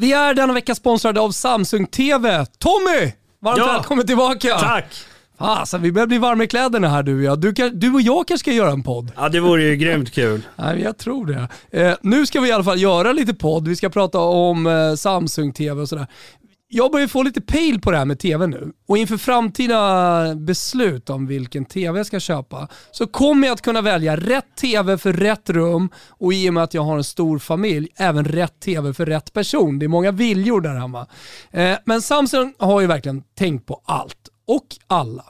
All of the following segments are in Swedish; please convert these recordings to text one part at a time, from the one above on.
Vi är denna vecka sponsrade av Samsung TV. Tommy! Varmt Ja. välkommen tillbaka! Tack! Fasen, vi börjar bli varma i kläderna här du och jag. Du, kan, du och jag kanske ska göra en podd. Ja det vore ju grymt kul. Nej, jag tror det. Eh, nu ska vi i alla fall göra lite podd. Vi ska prata om eh, Samsung TV och sådär. Jag börjar få lite pejl på det här med TV nu. Och inför framtida beslut om vilken TV jag ska köpa så kommer jag att kunna välja rätt TV för rätt rum och i och med att jag har en stor familj, även rätt TV för rätt person. Det är många viljor där hemma. Eh, men Samsung har ju verkligen tänkt på allt och alla.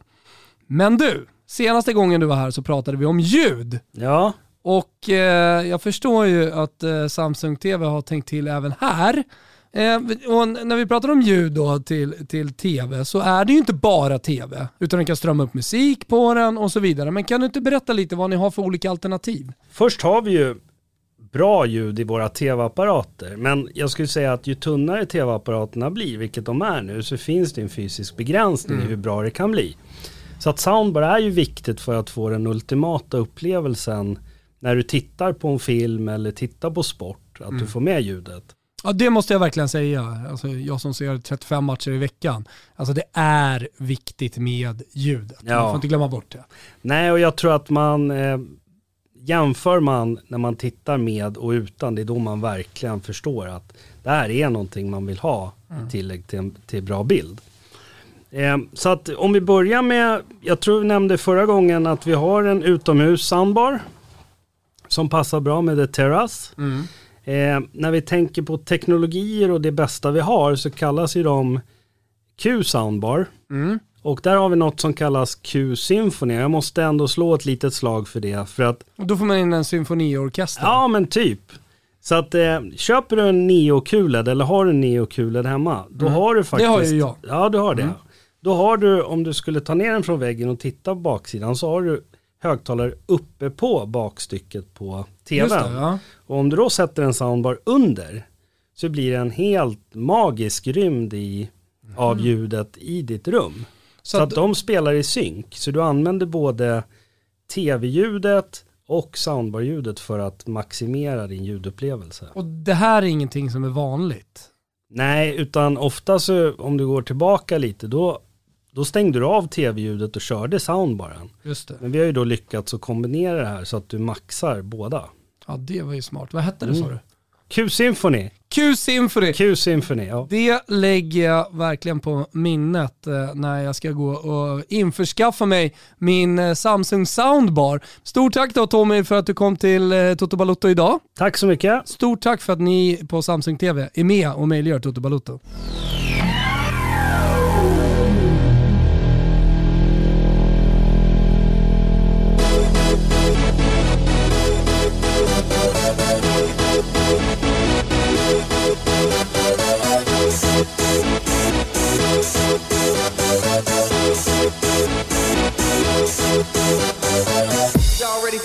Men du, senaste gången du var här så pratade vi om ljud. Ja, Och eh, jag förstår ju att eh, Samsung TV har tänkt till även här. Eh, och när vi pratar om ljud då till, till TV så är det ju inte bara TV, utan den kan strömma upp musik på den och så vidare. Men kan du inte berätta lite vad ni har för olika alternativ? först har vi ju bra ljud i våra tv-apparater. Men jag skulle säga att ju tunnare tv-apparaterna blir, vilket de är nu, så finns det en fysisk begränsning i hur bra det kan bli. Så att soundbar är ju viktigt för att få den ultimata upplevelsen när du tittar på en film eller tittar på sport, att du får med ljudet. Ja det måste jag verkligen säga. Alltså, jag som ser 35 matcher i veckan. Alltså det är viktigt med ljudet. Man Ja. får inte glömma bort det. Nej, och jag tror att man eh, jämför man när man tittar med och utan, det är då man verkligen förstår att det här är någonting man vill ha i tillägg till, en- till bra bild. Eh, så att om vi börjar med, jag tror vi nämnde förra gången att vi har en utomhus soundbar som passar bra med The Terrace. Eh, när vi tänker på teknologier och det bästa vi har så kallas ju de Q-soundbar. Och där har vi något som kallas Q-symfoni. Jag måste ändå slå ett litet slag för det. För att, Och då får man in en symfoniorkester. ja men typ. Så att eh, köper du en Neo-QLED eller har du en Neo-QLED hemma, då har du faktiskt... har ju jag. Ja, du har det. Då har du, om du skulle ta ner den från väggen och titta på baksidan, så har du högtalare uppe på bakstycket på tvn. Det, ja. Och om du då sätter en soundbar under så blir det en helt magisk rymd i, av ljudet i ditt rum. Så, Så att, att- de spelar i synk. Så du använder både tv-ljudet och soundbar-ljudet för att maximera din ljudupplevelse. Och det här är ingenting som är vanligt. Nej, utan ofta så om du går tillbaka lite då, då stängde du av tv-ljudet och körde soundbaren. Just det. Men vi har ju då lyckats att kombinera det här så att du maxar båda. Ja, det var ju smart. Vad hette det sa du? Q-symphony. Q-Symphony. Q-symphony, ja. Det lägger jag verkligen på minnet eh, när jag ska gå och införskaffa mig min eh, Samsung Soundbar. Stort tack då Tommy för att du kom till eh, Toto Balotto idag. Tack så mycket. Stort tack för att ni på Samsung TV är med och möjliggör Toto Balotto.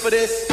For this?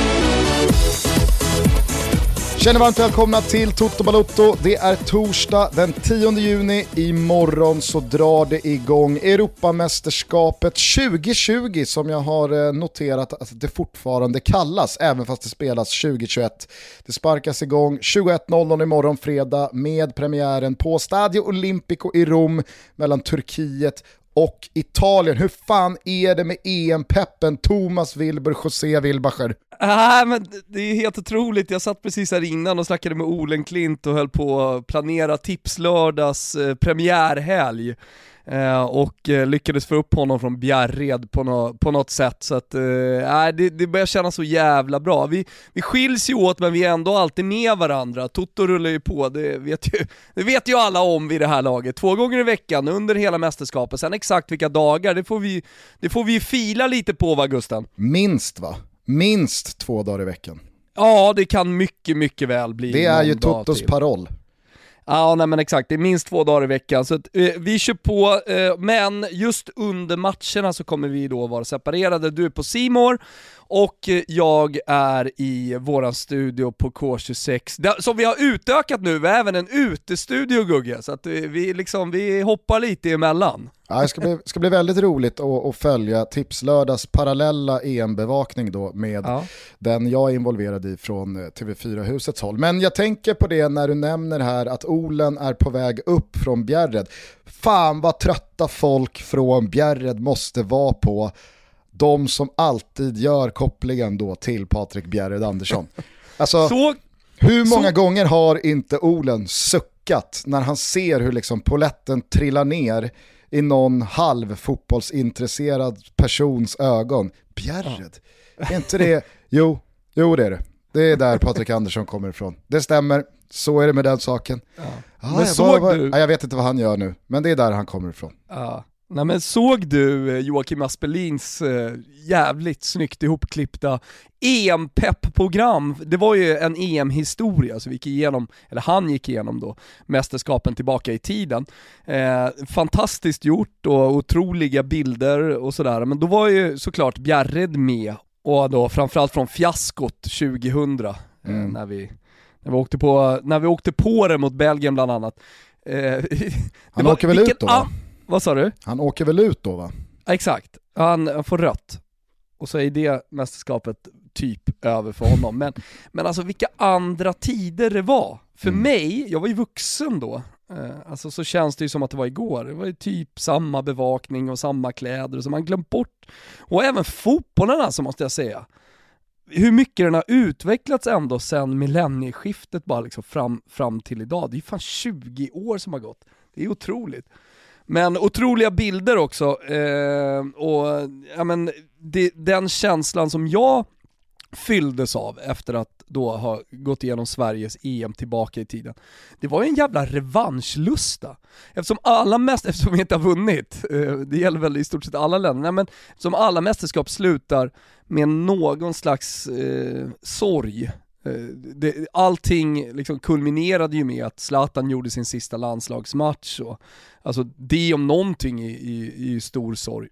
Känner varmt välkomna till Toto Balotto. Det är torsdag den 10 juni. Imorgon så drar det igång Europamästerskapet 2020 som jag har eh, noterat att det fortfarande kallas, även fast det spelas 2021. Det sparkas igång 21.00 imorgon fredag med premiären på Stadio Olimpico i Rom mellan Turkiet och Italien. Hur fan är det med EM-peppen Thomas Wilbur José Wilbacher? Nej men det är helt otroligt, jag satt precis här innan och snackade med Olen Klint och höll på att planera Tipslördags eh, premiärhelg. Eh, och eh, lyckades få upp honom från Bjärred på, nå- på något sätt, så att eh, det, det börjar kännas så jävla bra. Vi, vi skiljs ju åt men vi är ändå alltid med varandra, Toto rullar ju på, det vet ju, det vet ju alla om vid det här laget. Två gånger i veckan under hela mästerskapet, sen exakt vilka dagar, det får vi, det får vi fila lite på va Gusten? Minst va? Minst två dagar i veckan. Ja, det kan mycket, mycket väl bli Det är ju Totos till. paroll. Ja, nej men exakt, det är minst två dagar i veckan. Så att, eh, vi kör på, eh, men just under matcherna så kommer vi då vara separerade. Du är på Simor och jag är i våran studio på K26, där, som vi har utökat nu, vi har även en utestudio Gugge, så att eh, vi, liksom, vi hoppar lite emellan. Ja, det ska bli, ska bli väldigt roligt att, att följa Tipslördags parallella EM-bevakning då med Ja. den jag är involverad i från eh, TV4-husets håll. Men jag tänker på det när du nämner här att Olen är på väg upp från Bjärred. Fan vad trötta folk från Bjärred måste vara på de som alltid gör kopplingen då till Patrik Bjärred Andersson. Alltså, Så, hur många Så- gånger har inte Olen suckat när han ser hur liksom poletten trillar ner i någon halv fotbollsintresserad persons ögon? Bjärred, är inte det? Jo, jo det är det. Det är där Patrik Andersson kommer ifrån. Det stämmer, så är det med den saken. Ja. Men jag, såg vad- du- ja, jag vet inte vad han gör nu, men det är där han kommer ifrån. Ja. Nej men såg du eh, Joakim Aspelins eh, jävligt snyggt ihopklippta EM-pepp-program? Det var ju en EM-historia, så vi gick igenom, eller han gick igenom då, mästerskapen tillbaka i tiden. Eh, fantastiskt gjort och otroliga bilder och sådär, men då var ju såklart Bjärred med, och då framförallt från fiaskot 2000, eh, Mm. när, vi, när, vi åkte på, när vi åkte på det mot Belgien bland annat. Eh, Han var- åker väl vilken ut då? Va? Vad sa du? Han åker väl ut då va? Exakt, han, får rött. Och så är det mästerskapet typ över för honom. Men, men alltså vilka andra tider det var. För Mm. mig, jag var ju vuxen då, eh, alltså så känns det ju som att det var igår. Det var ju typ samma bevakning och samma kläder som man glömt bort. Och även fotbollen alltså måste jag säga. Hur mycket den har utvecklats ändå sen millennieskiftet bara liksom fram, fram till idag. Det är ju fan 20 år som har gått. Det är otroligt. Men otroliga bilder också, eh, och ja, men det, den känslan som jag fylldes av efter att då ha gått igenom Sveriges EM tillbaka i tiden. Det var ju en jävla revanschlusta. Eftersom alla mest, eftersom vi inte har vunnit, eh, det gäller väl i stort sett alla länder, nej, men som alla mästerskap slutar med någon slags eh, sorg. Eh, det, allting liksom kulminerade ju med att Zlatan gjorde sin sista landslagsmatch och Alltså det om någonting är, ju stor sorg.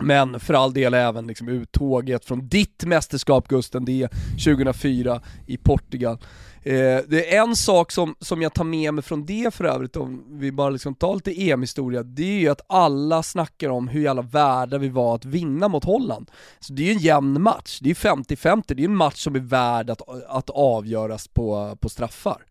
Men för all del även liksom uttåget från ditt mästerskap Gusten, det 2004 i Portugal. Eh, det är en sak som, som jag tar med mig från det för övrigt, om vi bara liksom tar lite EM-historia, det är ju att alla snackar om hur jävla värda vi var att vinna mot Holland. Så det är ju en jämn match, det är ju 50-50, det är en match som är värd att, att avgöras på, på straffar.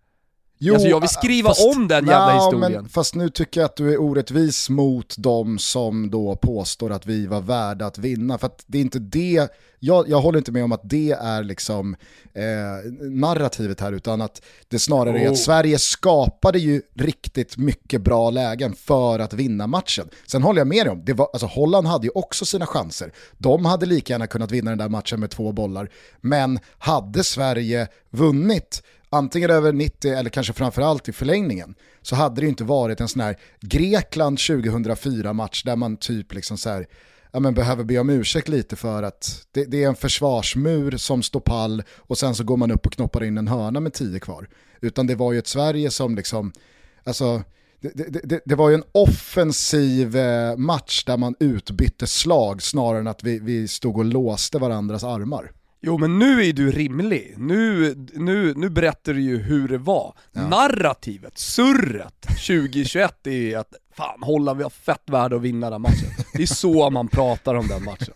Jo, Alltså, jag vill skriva om den jävla Nja, historien. Men, fast nu tycker jag att du är orättvis mot de som då påstår att vi var värda att vinna. För att det är inte det, jag, jag håller inte med om att det är liksom eh, narrativet här, utan att det snarare är Oh. att Sverige skapade ju riktigt mycket bra lägen för att vinna matchen. Sen håller jag med dig om, det var, alltså Holland hade ju också sina chanser. De hade lika gärna kunnat vinna den där matchen med två bollar. Men hade Sverige vunnit antingen över 90 eller kanske framförallt i förlängningen, så hade det ju inte varit en sån här Grekland 2004-match där man typ liksom så här, ja, men behöver be om ursäkt lite för att det, det är en försvarsmur som står pall och sen så går man upp och knoppar in en hörna med 10 kvar. Utan det var ju ett Sverige som liksom, alltså, det, det, det, det var ju en offensiv eh, match där man utbytte slag snarare än att vi, vi stod och låste varandras armar. Jo men nu är du rimlig, nu, nu, nu berättar du ju hur det var. Narrativet, surret 2021 är att fan Holland vi har fett värde att vinna den matchen. Det är så man pratar om den matchen.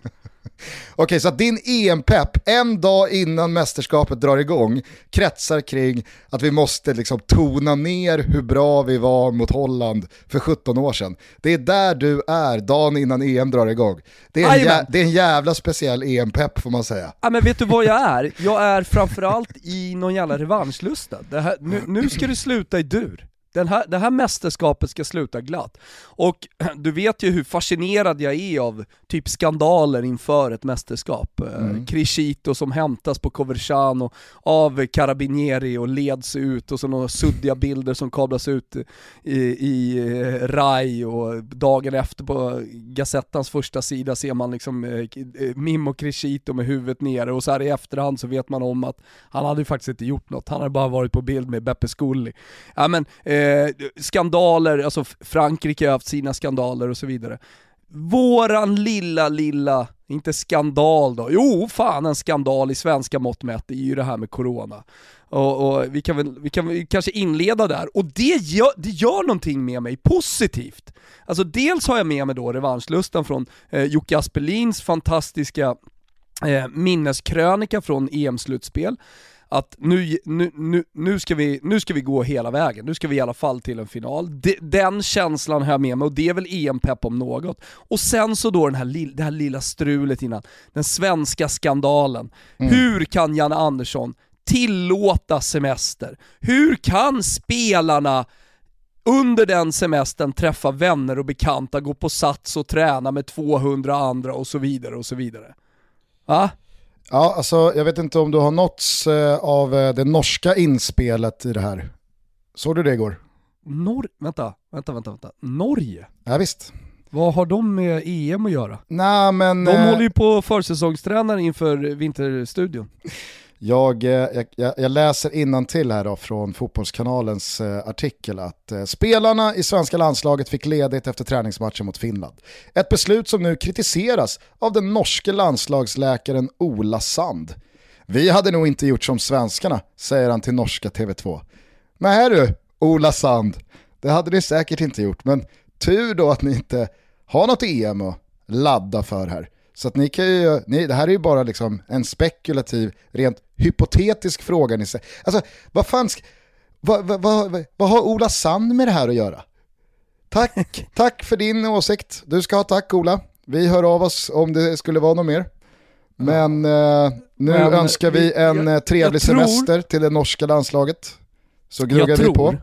Okej, så att din EM-pepp en dag innan mästerskapet drar igång kretsar kring att vi måste liksom tona ner hur bra vi var mot Holland för 17 år sedan. Det är där du är dagen innan EM drar igång. Det är en, jä- det är en jävla speciell EM-pepp får man säga. Ja men vet du vad jag är? Jag är framförallt i någon jävla revanschlusta. Här, nu, nu ska det sluta i dur. Den här, det här mästerskapet ska sluta glatt. Och du vet ju hur fascinerad jag är av typ skandaler inför ett mästerskap. Mm. Crescito som hämtas på Coverciano av Carabinieri och leds ut och så några suddiga bilder som kablas ut i, i eh, RAI och dagen efter på Gazettans första sida ser man liksom eh, eh, Mimmo Crescito med huvudet nere och så här i efterhand så vet man om att han hade ju faktiskt inte gjort något, han hade bara varit på bild med Beppe Scully. Ja men, eh, Eh, skandaler, alltså Frankrike har haft sina skandaler och så vidare. våran lilla, lilla, inte skandal då, jo fan en skandal i svenska mått mätt det är ju det här med corona. Och, och, vi kan väl vi kan vi kanske inleda där, och det gör, det gör någonting med mig positivt. Alltså dels har jag med mig då revanschlustan från eh, Jocke Aspelins fantastiska eh, minneskrönika från EM-slutspel att nu, nu, nu, nu, ska vi, nu ska vi gå hela vägen, nu ska vi i alla fall till en final. De, den känslan har jag med mig och det är väl EM-pepp om något. Och sen så då den här, det här lilla strulet innan, den svenska skandalen. Mm. Hur kan Janne Andersson tillåta semester? Hur kan spelarna under den semestern träffa vänner och bekanta, gå på sats och träna med 200 andra och så vidare och så vidare? Va? Ja, alltså jag vet inte om du har nåtts eh, av eh, det norska inspelet i det här. Såg du det igår? Nor vänta, vänta, vänta, vänta. Norge? Ja, visst. Vad har de med EM att göra? Nej, men... De eh... håller ju på försäsongstränar inför Vinterstudion. Eh, jag, jag, jag läser till här då från Fotbollskanalens eh, artikel att eh, spelarna i svenska landslaget fick ledigt efter träningsmatchen mot Finland. Ett beslut som nu kritiseras av den norske landslagsläkaren Ola Sand. Vi hade nog inte gjort som svenskarna, säger han till norska TV2. Nej du, Ola Sand, det hade ni säkert inte gjort, men tur då att ni inte har något EM att ladda för här. Så att ni kan ju, ni, det här är ju bara liksom en spekulativ, rent hypotetisk fråga ni säger. Alltså, vad fan, vad, vad, vad, vad har Ola Sand med det här att göra? Tack, tack för din åsikt. Du ska ha tack Ola. Vi hör av oss om det skulle vara något mer. Men eh, nu Men, önskar vi en jag, trevlig jag semester till det norska landslaget. Så gnuggar vi på.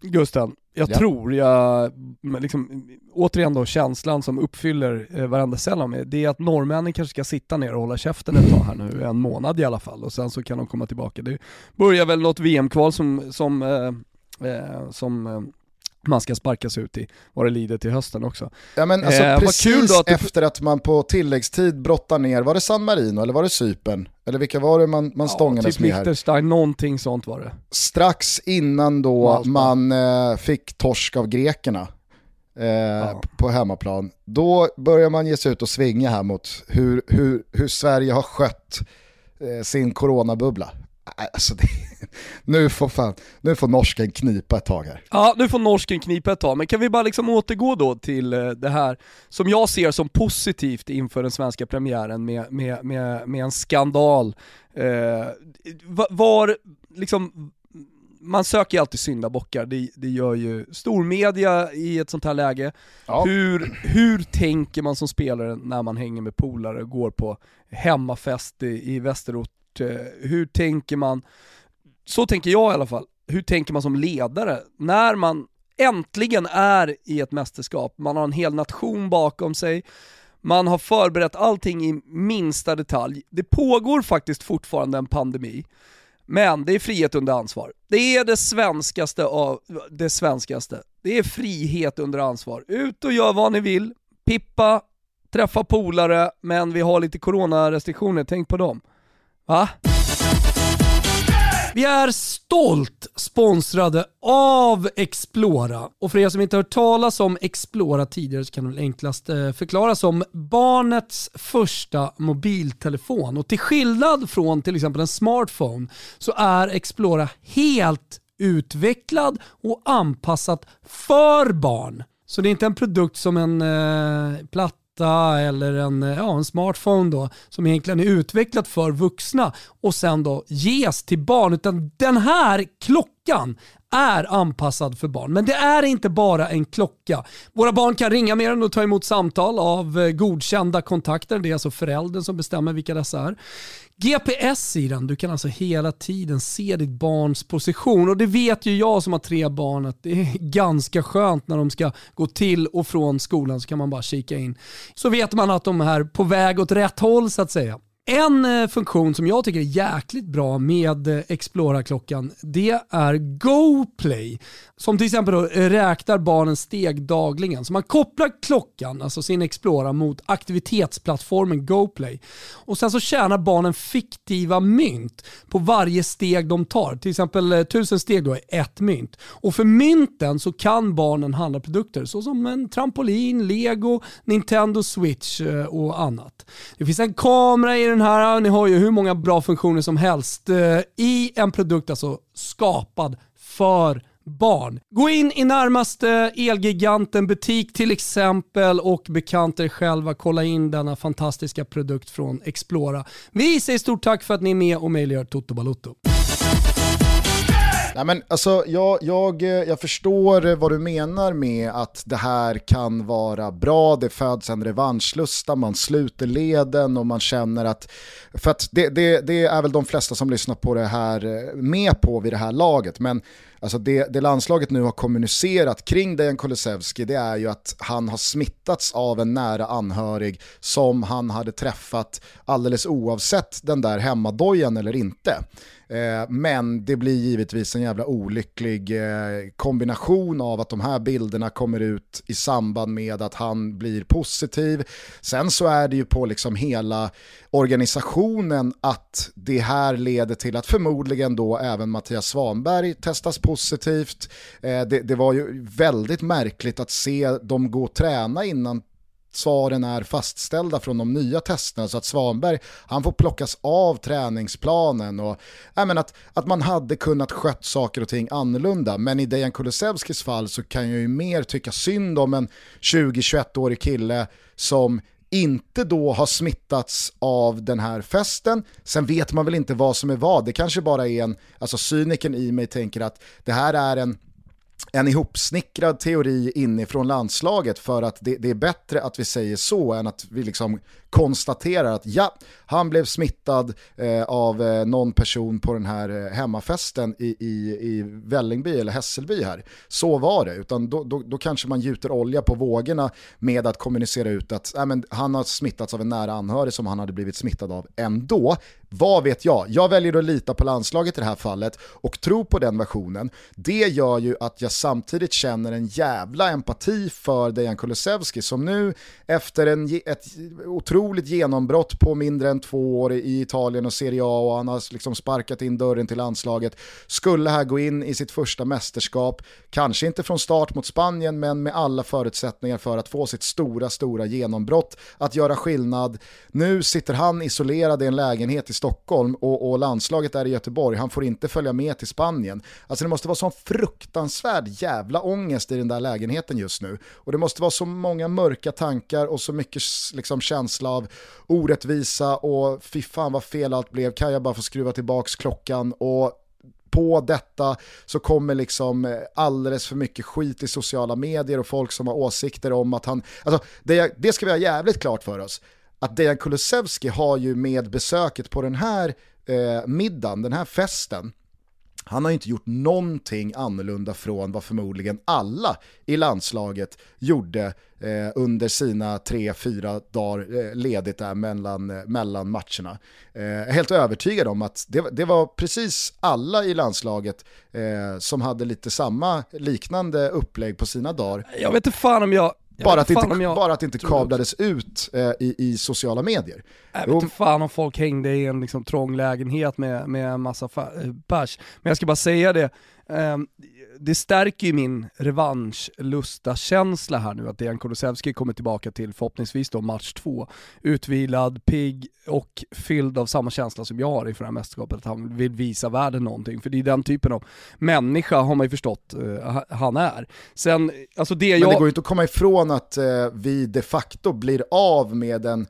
Gusten, jag ja. tror jag, liksom, återigen då känslan som uppfyller eh, varenda cell av mig, det är att norrmännen kanske ska sitta ner och hålla käften ett tag här nu, en månad i alla fall, och sen så kan de komma tillbaka. Det börjar väl något VM-kval som, som, eh, eh, som eh, man ska sparkas ut i vad det lider till hösten också. Ja men alltså eh, precis att efter att man på tilläggstid brottar ner, var det San Marino eller var det Cypern? Eller vilka var det man, man stångades ja, typ med här? Liechtenstein, någonting sånt var det. Strax innan då Malta. man eh, fick torsk av grekerna eh, ja. på hemmaplan, då börjar man ge sig ut och svinga här mot hur, hur, hur Sverige har skött eh, sin coronabubbla. Alltså det, nu, får fan, nu får norsken knipa ett tag här. Ja, nu får norsken knipa ett tag, men kan vi bara liksom återgå då till eh, det här som jag ser som positivt inför den svenska premiären med, med, med, med en skandal. Eh, var, liksom, man söker ju alltid syndabockar, det, det gör ju stormedia i ett sånt här läge. Ja. Hur, hur tänker man som spelare när man hänger med polare och går på hemmafest i, i Västerort Eh, hur tänker man, så tänker jag i alla fall, hur tänker man som ledare när man äntligen är i ett mästerskap, man har en hel nation bakom sig, man har förberett allting i minsta detalj. Det pågår faktiskt fortfarande en pandemi, men det är frihet under ansvar. Det är det svenskaste av det svenskaste. Det är frihet under ansvar. Ut och gör vad ni vill, pippa, träffa polare, men vi har lite coronarestriktioner, tänk på dem. Va? Vi är stolt sponsrade av Explora. Och för er som inte har hört talas om Explora tidigare så kan det väl enklast eh, förklaras som barnets första mobiltelefon. Och till skillnad från till exempel en smartphone så är Explora helt utvecklad och anpassat för barn. Så det är inte en produkt som en eh, platt platta eller en, eh, ja, en smartphone då som egentligen är utvecklat för vuxna och sen då ges till barn. Utan den här klockan är anpassad för barn. Men det är inte bara en klocka. Våra barn kan ringa med den och ta emot samtal av eh, godkända kontakter. Det är alltså föräldern som bestämmer vilka dessa är. GPS i den, du kan alltså hela tiden se ditt barns position och det vet ju jag som har tre barn att det är ganska skönt när de ska gå till och från skolan så kan man bara kika in. Så vet man att de är på väg åt rätt håll så att säga. En eh, funktion som jag tycker är jäkligt bra med eh, Explora-klockan, det är GoPlay. Som till exempel då eh, räknar barnens steg dagligen. Så man kopplar klockan, alltså sin Explora, mot aktivitetsplattformen GoPlay. Och sen så tjänar barnen fiktiva mynt på varje steg de tar. Till exempel 1000 steg då är ett mynt. Och för mynten så kan barnen handla produkter såsom en trampolin, lego, Nintendo Switch och annat. Det finns en kamera i den här, ni har ju hur många bra funktioner som helst eh, i en produkt alltså skapad för barn. Gå in i närmaste Elgiganten butik till exempel och bekanta er själva. Kolla in denna fantastiska produkt från Explora. Vi säger stort tack för att ni är med och möjliggör Toto Balotto. Nej, men alltså, jag, jag, jag förstår vad du menar med att det här kan vara bra, det föds en revanschlusta, man sluter leden och man känner att, för att det, det, det är väl de flesta som lyssnar på det här eh, med på vid det här laget, men Alltså det, det, landslaget nu har kommunicerat kring Dejan Kulusevski det är ju att han har smittats av en nära anhörig som han hade träffat alldeles oavsett den där hemmadojan eller inte. Eh, men det blir givetvis en jävla olycklig eh, kombination av att de här bilderna kommer ut i samband med att han blir positiv. Sen så är det ju på liksom hela organisationen att det här leder till att förmodligen då även Mattias Svanberg testas positivt. Eh, det, det var ju väldigt märkligt att se dem gå och träna innan svaren är fastställda från de nya testerna så att Svanberg han får plockas av träningsplanen och äh, men att, att man hade kunnat skött saker och ting annorlunda men i Dejan Kulusevskis fall så kan jag ju mer tycka synd om en 20-21-årig kille som inte då har smittats av den här festen. Sen vet man väl inte vad som är vad, det kanske bara är en, alltså cyniken i mig tänker att det här är en en ihopsnickrad teori inifrån landslaget för att det, det, är bättre att vi säger så än att vi liksom konstaterar att ja, han blev smittad eh, av eh, någon person på den här eh, hemmafesten i, i, i Vällingby eller Hässelby här. Så var det, utan då, då, då, kanske man gjuter olja på vågorna med att kommunicera ut att äh, men, han har smittats av en nära anhörig som han hade blivit smittad av ändå. Vad vet jag? Jag väljer att lita på landslaget i det här fallet och tro på den versionen. Det gör ju att jag samtidigt känner en jävla empati för Dejan Kulusevski som nu efter en, ett otroligt genombrott på mindre än två år i Italien och Serie A och han har liksom sparkat in dörren till landslaget, skulle här gå in i sitt första mästerskap, kanske inte från start mot Spanien men med alla förutsättningar för att få sitt stora, stora genombrott, att göra skillnad. Nu sitter han isolerad i en lägenhet i Stockholm och, och landslaget är i Göteborg, han får inte följa med till Spanien. Alltså det måste vara sån fruktansvärd jävla ångest i den där lägenheten just nu. Och det måste vara så många mörka tankar och så mycket liksom, känsla av orättvisa och fy fan vad fel allt blev, kan jag bara få skruva tillbaka klockan? Och på detta så kommer liksom eh, alldeles för mycket skit i sociala medier och folk som har åsikter om att han, alltså det, det ska vi ha jävligt klart för oss, att Dejan Kulusevski har ju med besöket på den här eh, middagen, den här festen, han har inte gjort någonting annorlunda från vad förmodligen alla i landslaget gjorde eh, under sina tre, fyra dagar eh, ledigt där mellan, eh, mellan matcherna. Eh, helt övertygad om att det, det var precis alla i landslaget eh, som hade lite samma liknande upplägg på sina dagar. Jag vet inte fan om jag bara att, inte, bara att det inte kablades ut eh, i, i, sociala medier. Jag vet inte fan om folk hängde i en liksom, trång lägenhet med, med en massa pers. Men jag ska bara säga det, eh, det stärker ju min revanschlusta-känsla här nu att Dejan Kulusevski kommer tillbaka till förhoppningsvis då match två. Utvilad, pigg och fylld av samma känsla som jag har inför det här mästerskapet, att han vill visa världen någonting. För det är den typen av människa, har man ju förstått, uh, han är. Sen, alltså det jag... Men det går ju inte att komma ifrån att uh, vi de facto blir av med en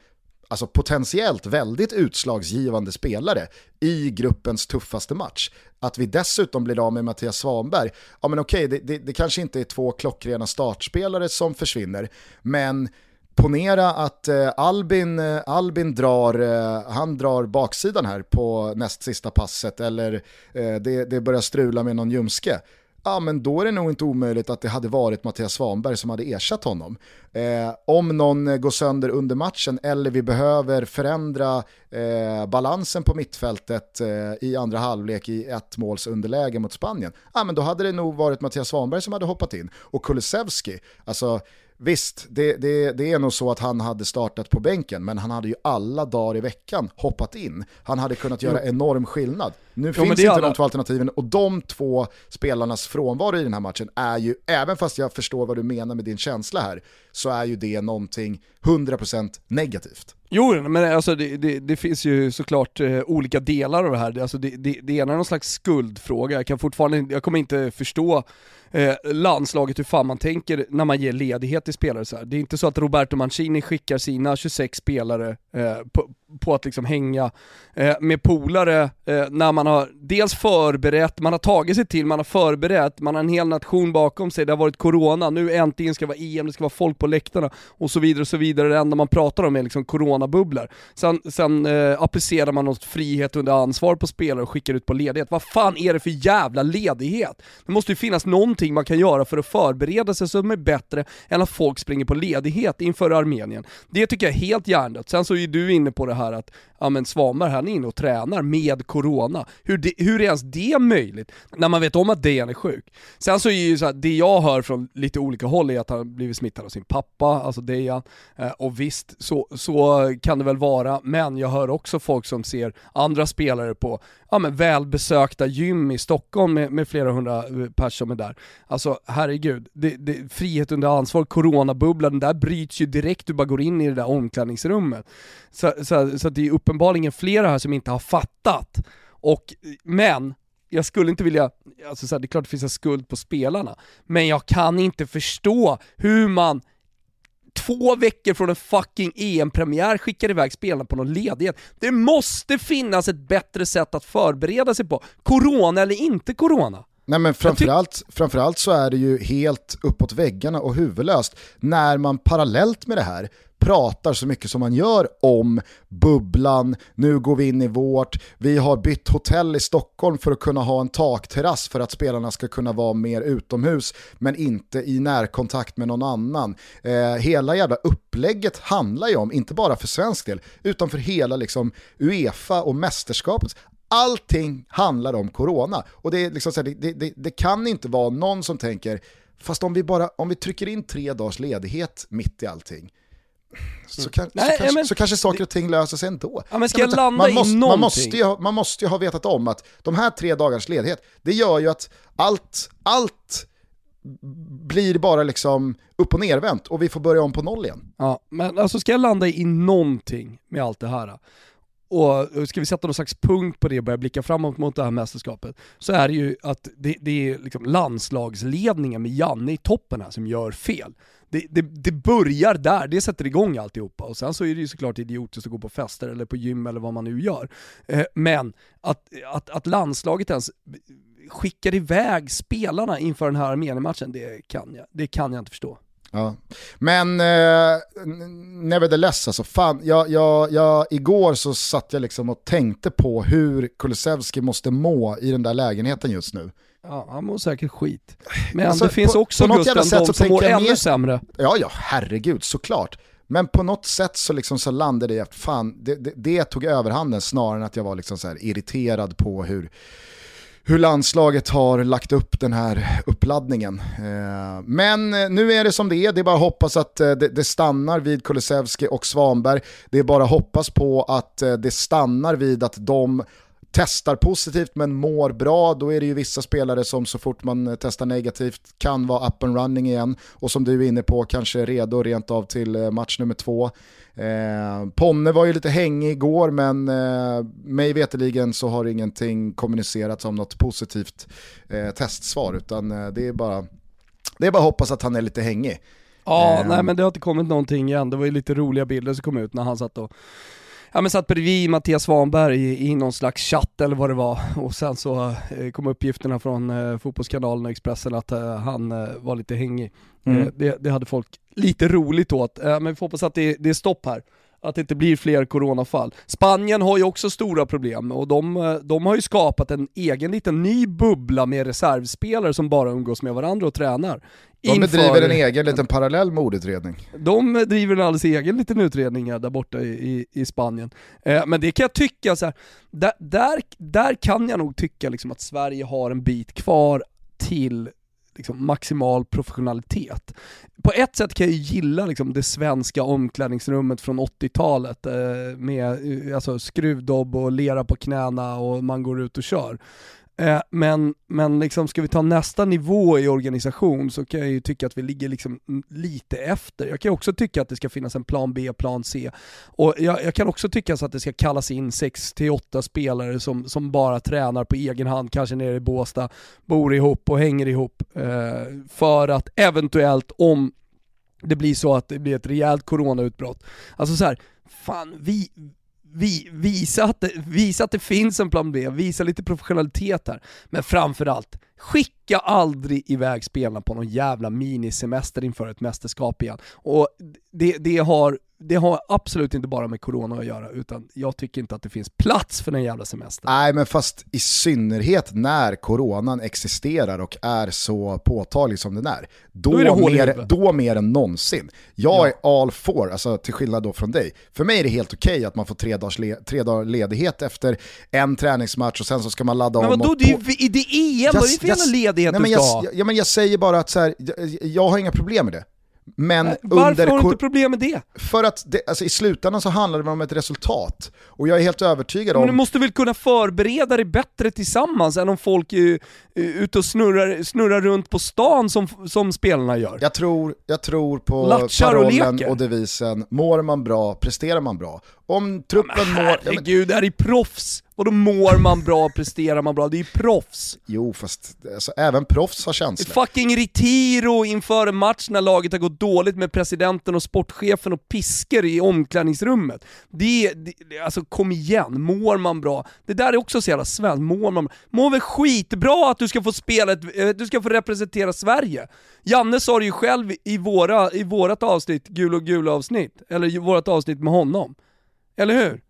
alltså potentiellt väldigt utslagsgivande spelare i gruppens tuffaste match. Att vi dessutom blir av med Mattias Svanberg, ja men okej, det, det, det kanske inte är två klockrena startspelare som försvinner, men ponera att eh, Albin, eh, Albin drar, eh, han drar baksidan här på näst sista passet eller eh, det, det börjar strula med någon ljumske ja men då är det nog inte omöjligt att det hade varit Mattias Svanberg som hade ersatt honom. Eh, om någon går sönder under matchen eller vi behöver förändra eh, balansen på mittfältet eh, i andra halvlek i ett måls underläge mot Spanien, ja men då hade det nog varit Mattias Svanberg som hade hoppat in. Och Kulusevski, alltså Visst, det, det, det, är nog så att han hade startat på bänken, men han hade ju alla dagar i veckan hoppat in. Han hade kunnat göra enorm skillnad. Nu jo, finns inte alla... de två alternativen och de två spelarnas frånvaro i den här matchen är ju, även fast jag förstår vad du menar med din känsla här, så är ju det någonting 100% negativt. Jo, men alltså det, det, det finns ju såklart eh, olika delar av det här. Alltså det, det, det ena är någon slags skuldfråga, jag kan fortfarande, jag kommer inte förstå eh, landslaget hur fan man tänker när man ger ledighet till spelare så här. Det är inte så att Roberto Mancini skickar sina 26 spelare eh, på, på att liksom hänga eh, med polare eh, när man har dels förberett, man har tagit sig till, man har förberett, man har en hel nation bakom sig, det har varit corona, nu äntligen ska det vara EM, det ska vara folk på läktarna och så vidare och så vidare. Det enda man pratar om är liksom coronabubblor. Sen, sen eh, applicerar man något frihet under ansvar på spelare och skickar ut på ledighet. Vad fan är det för jävla ledighet? Det måste ju finnas någonting man kan göra för att förbereda sig som är bättre än att folk springer på ledighet inför Armenien. Det tycker jag är helt hjärndött. Sen så är du inne på det här att ja men Svanberg han är inne och tränar med corona. Hur, de, hur är ens det möjligt? När man vet om att Dejan är sjuk. Sen så är ju så här, det jag hör från lite olika håll är att han blivit smittad av sin pappa, alltså Dejan. Eh, och visst, så, så kan det väl vara, men jag hör också folk som ser andra spelare på ja, men välbesökta gym i Stockholm med, med flera hundra eh, personer som är där. Alltså herregud, det, det, frihet under ansvar, coronabubblan, den där bryts ju direkt du bara går in i det där omklädningsrummet. Så, så, så det är uppenbarligen flera här som inte har fattat. Och, men, jag skulle inte vilja, alltså så här, det är klart det finns en skuld på spelarna, men jag kan inte förstå hur man två veckor från en fucking EM-premiär skickar iväg spelarna på någon ledighet. Det måste finnas ett bättre sätt att förbereda sig på, corona eller inte corona. Nej men framförallt, framförallt så är det ju helt uppåt väggarna och huvudlöst när man parallellt med det här pratar så mycket som man gör om bubblan, nu går vi in i vårt, vi har bytt hotell i Stockholm för att kunna ha en takterrass för att spelarna ska kunna vara mer utomhus men inte i närkontakt med någon annan. Eh, hela jävla upplägget handlar ju om, inte bara för svensk del, utan för hela liksom Uefa och mästerskapet. Allting handlar om corona och det, är liksom så här, det, det, det kan inte vara någon som tänker Fast om vi, bara, om vi trycker in tre dagars ledighet mitt i allting, så, kan, Nej, så, kanske, men, så kanske saker och ting löser sig ändå. Ja, men ska jag, landa man, måste, man, måste ju, man måste ju ha vetat om att de här tre dagars ledighet, det gör ju att allt, allt blir bara liksom upp och nervänt och vi får börja om på noll igen. Ja, men alltså ska jag landa i någonting med allt det här, och ska vi sätta någon slags punkt på det och börja blicka framåt mot det här mästerskapet, så är det ju att det, det är liksom landslagsledningen med Janne i toppen här som gör fel det, det, det, börjar där, det sätter igång alltihopa. Och sen så är det ju såklart idiotiskt att gå på fester eller på gym eller vad man nu gör. Eh, men att, att, att landslaget ens skickar iväg spelarna inför den här Armenien-matchen, det kan jag, det kan jag inte förstå. Ja. Men eh, nevertheless, alltså, fan, jag, jag, jag, igår så satt jag liksom och tänkte på hur Kulusevski måste må i den där lägenheten just nu. Ja, han mår säkert skit. Men alltså, det finns på, också på Gusten, de som mår ännu mer... sämre. Ja, ja, herregud, såklart. Men på något sätt så, liksom så landade det i att fan, det, det, det, tog överhanden snarare än att jag var liksom så irriterad på hur, hur landslaget har lagt upp den här uppladdningen. Eh, men eh, nu är det som det är, det är bara att hoppas att eh, det stannar vid Kulusevski och Svanberg. Det är bara att hoppas på att det stannar vid att de testar positivt men mår bra, då är det ju vissa spelare som så fort man testar negativt kan vara up and running igen och som du är inne på kanske är redo rent av till eh, match nummer två. Eh, Ponne var ju lite hängig igår men eh, mig veteligen så har ingenting kommunicerats om något positivt eh, testsvar utan eh, det är bara det är bara att hoppas att han är lite hängig. Ja, nej men det har inte kommit någonting igen. Det var ju lite roliga bilder som kom ut när han satt och ja, men satt bredvid Mattias Svanberg i, i någon slags chatt eller vad det var och sen så eh, kom uppgifterna från eh, Fotbollskanalen och Expressen att eh, han var lite hängig. Mm. Det, det, hade folk lite roligt åt, men vi får hoppas att det, det är stopp här. Att det inte blir fler coronafall. Spanien har ju också stora problem och de, eh, de har ju skapat en egen liten ny bubbla med reservspelare som bara umgås med varandra och tränar. De bedriver en egen liten parallell mordutredning. de driver en alldeles egen liten utredning här där borta i, i, i Spanien. Eh, men det kan jag tycka, så här, där, där, där kan jag nog tycka liksom att Sverige har en bit kvar till liksom, maximal professionalitet. På ett sätt kan jag gilla liksom, det svenska omklädningsrummet från 80-talet eh, med eh, alltså, skruvdobb och lera på knäna och man går ut och kör. Eh, men men liksom, ska vi ta nästa nivå i organisation så kan jag ju tycka att vi ligger liksom lite efter. Jag kan också tycka att det ska finnas en plan B, plan C. Och jag, jag kan också tycka så att det ska kallas in 6-8 spelare som, som bara tränar på egen hand, kanske nere i Båstad, bor ihop och hänger ihop. Eh, för att eventuellt, om det blir så att det blir ett rejält coronautbrott, alltså så här, fan vi, vi, visa, att det, visa att det finns en plan B, visa lite professionalitet här. Men framförallt, skicka aldrig iväg spelarna på någon jävla minisemester inför ett mästerskap igen. Och det, det, har, det har absolut inte bara med corona att göra, utan jag tycker inte att det finns plats för den jävla semestern. Nej, men fast i synnerhet när coronan existerar och är så påtaglig som den är. Då, Då är mer, då mer än någonsin. Jag är all for, alltså till skillnad då från dig. För mig är det helt okej att man får tre dagars le, tre dagar ledighet efter en träningsmatch och sen så ska man ladda Men om. vadå, och det är ju EM, vad är det jävla ledighet nej, du men ska jag, ha? ja, men jag säger bara att så här, jag, jag har inga problem med det. Men Varför under har du inte problem med det? för att det, alltså, i slutändan så handlar det om ett resultat. Och jag är helt övertygad Men om... du måste väl kunna förbereda dig bättre tillsammans än om folk är, är ute och snurrar, snurrar runt på stan som, som spelarna gör. Jag tror, jag tror på Latchar och parollen leker. och, devisen, mår man bra, presterar man bra. Om truppen mår... Ja, men, Herregud, det här är proffs! Vadå mår man bra, presterar man bra? Det är ju proffs. jo, fast alltså, även proffs har känslor. fucking Retiro inför en match när laget har gått dåligt med presidenten och sportchefen och pisker i omklädningsrummet. Det, det alltså kom igen, mår man bra? Det där är också så jävla svenskt, mår man Mår väl skitbra att du ska få spela, ett, eh, du ska få representera Sverige. Janne sa det ju själv i, våra, i vårat avsnitt, gul och gul avsnitt, eller i vårat avsnitt med honom. Eller hur?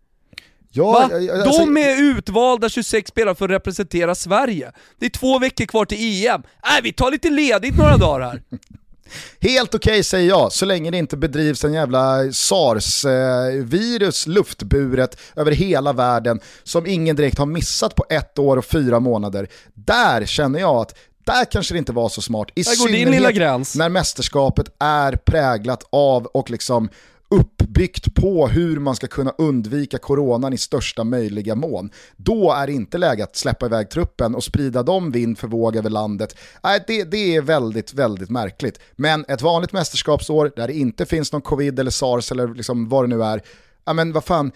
Ja, jag- jag- alltså, De är utvalda 26 spelare för att representera Sverige. Det är två veckor kvar till EM. Nej, vi tar lite ledigt några dagar här. Helt okej säger jag, så länge det inte bedrivs en jävla sars-virus luftburet över hela världen som ingen direkt har missat på ett år och fyra månader. Där känner jag att där kanske det inte var så smart. I Där går din lilla gräns. när mästerskapet är präglat av och liksom uppbyggt på hur man ska kunna undvika coronan i största möjliga mån. Då är det inte läge att släppa iväg truppen och sprida dem vind för våg över landet. Nej, det, det är väldigt, väldigt märkligt. Men ett vanligt mästerskapsår där det inte finns någon covid eller sars eller liksom vad det nu är, ja men vad fan,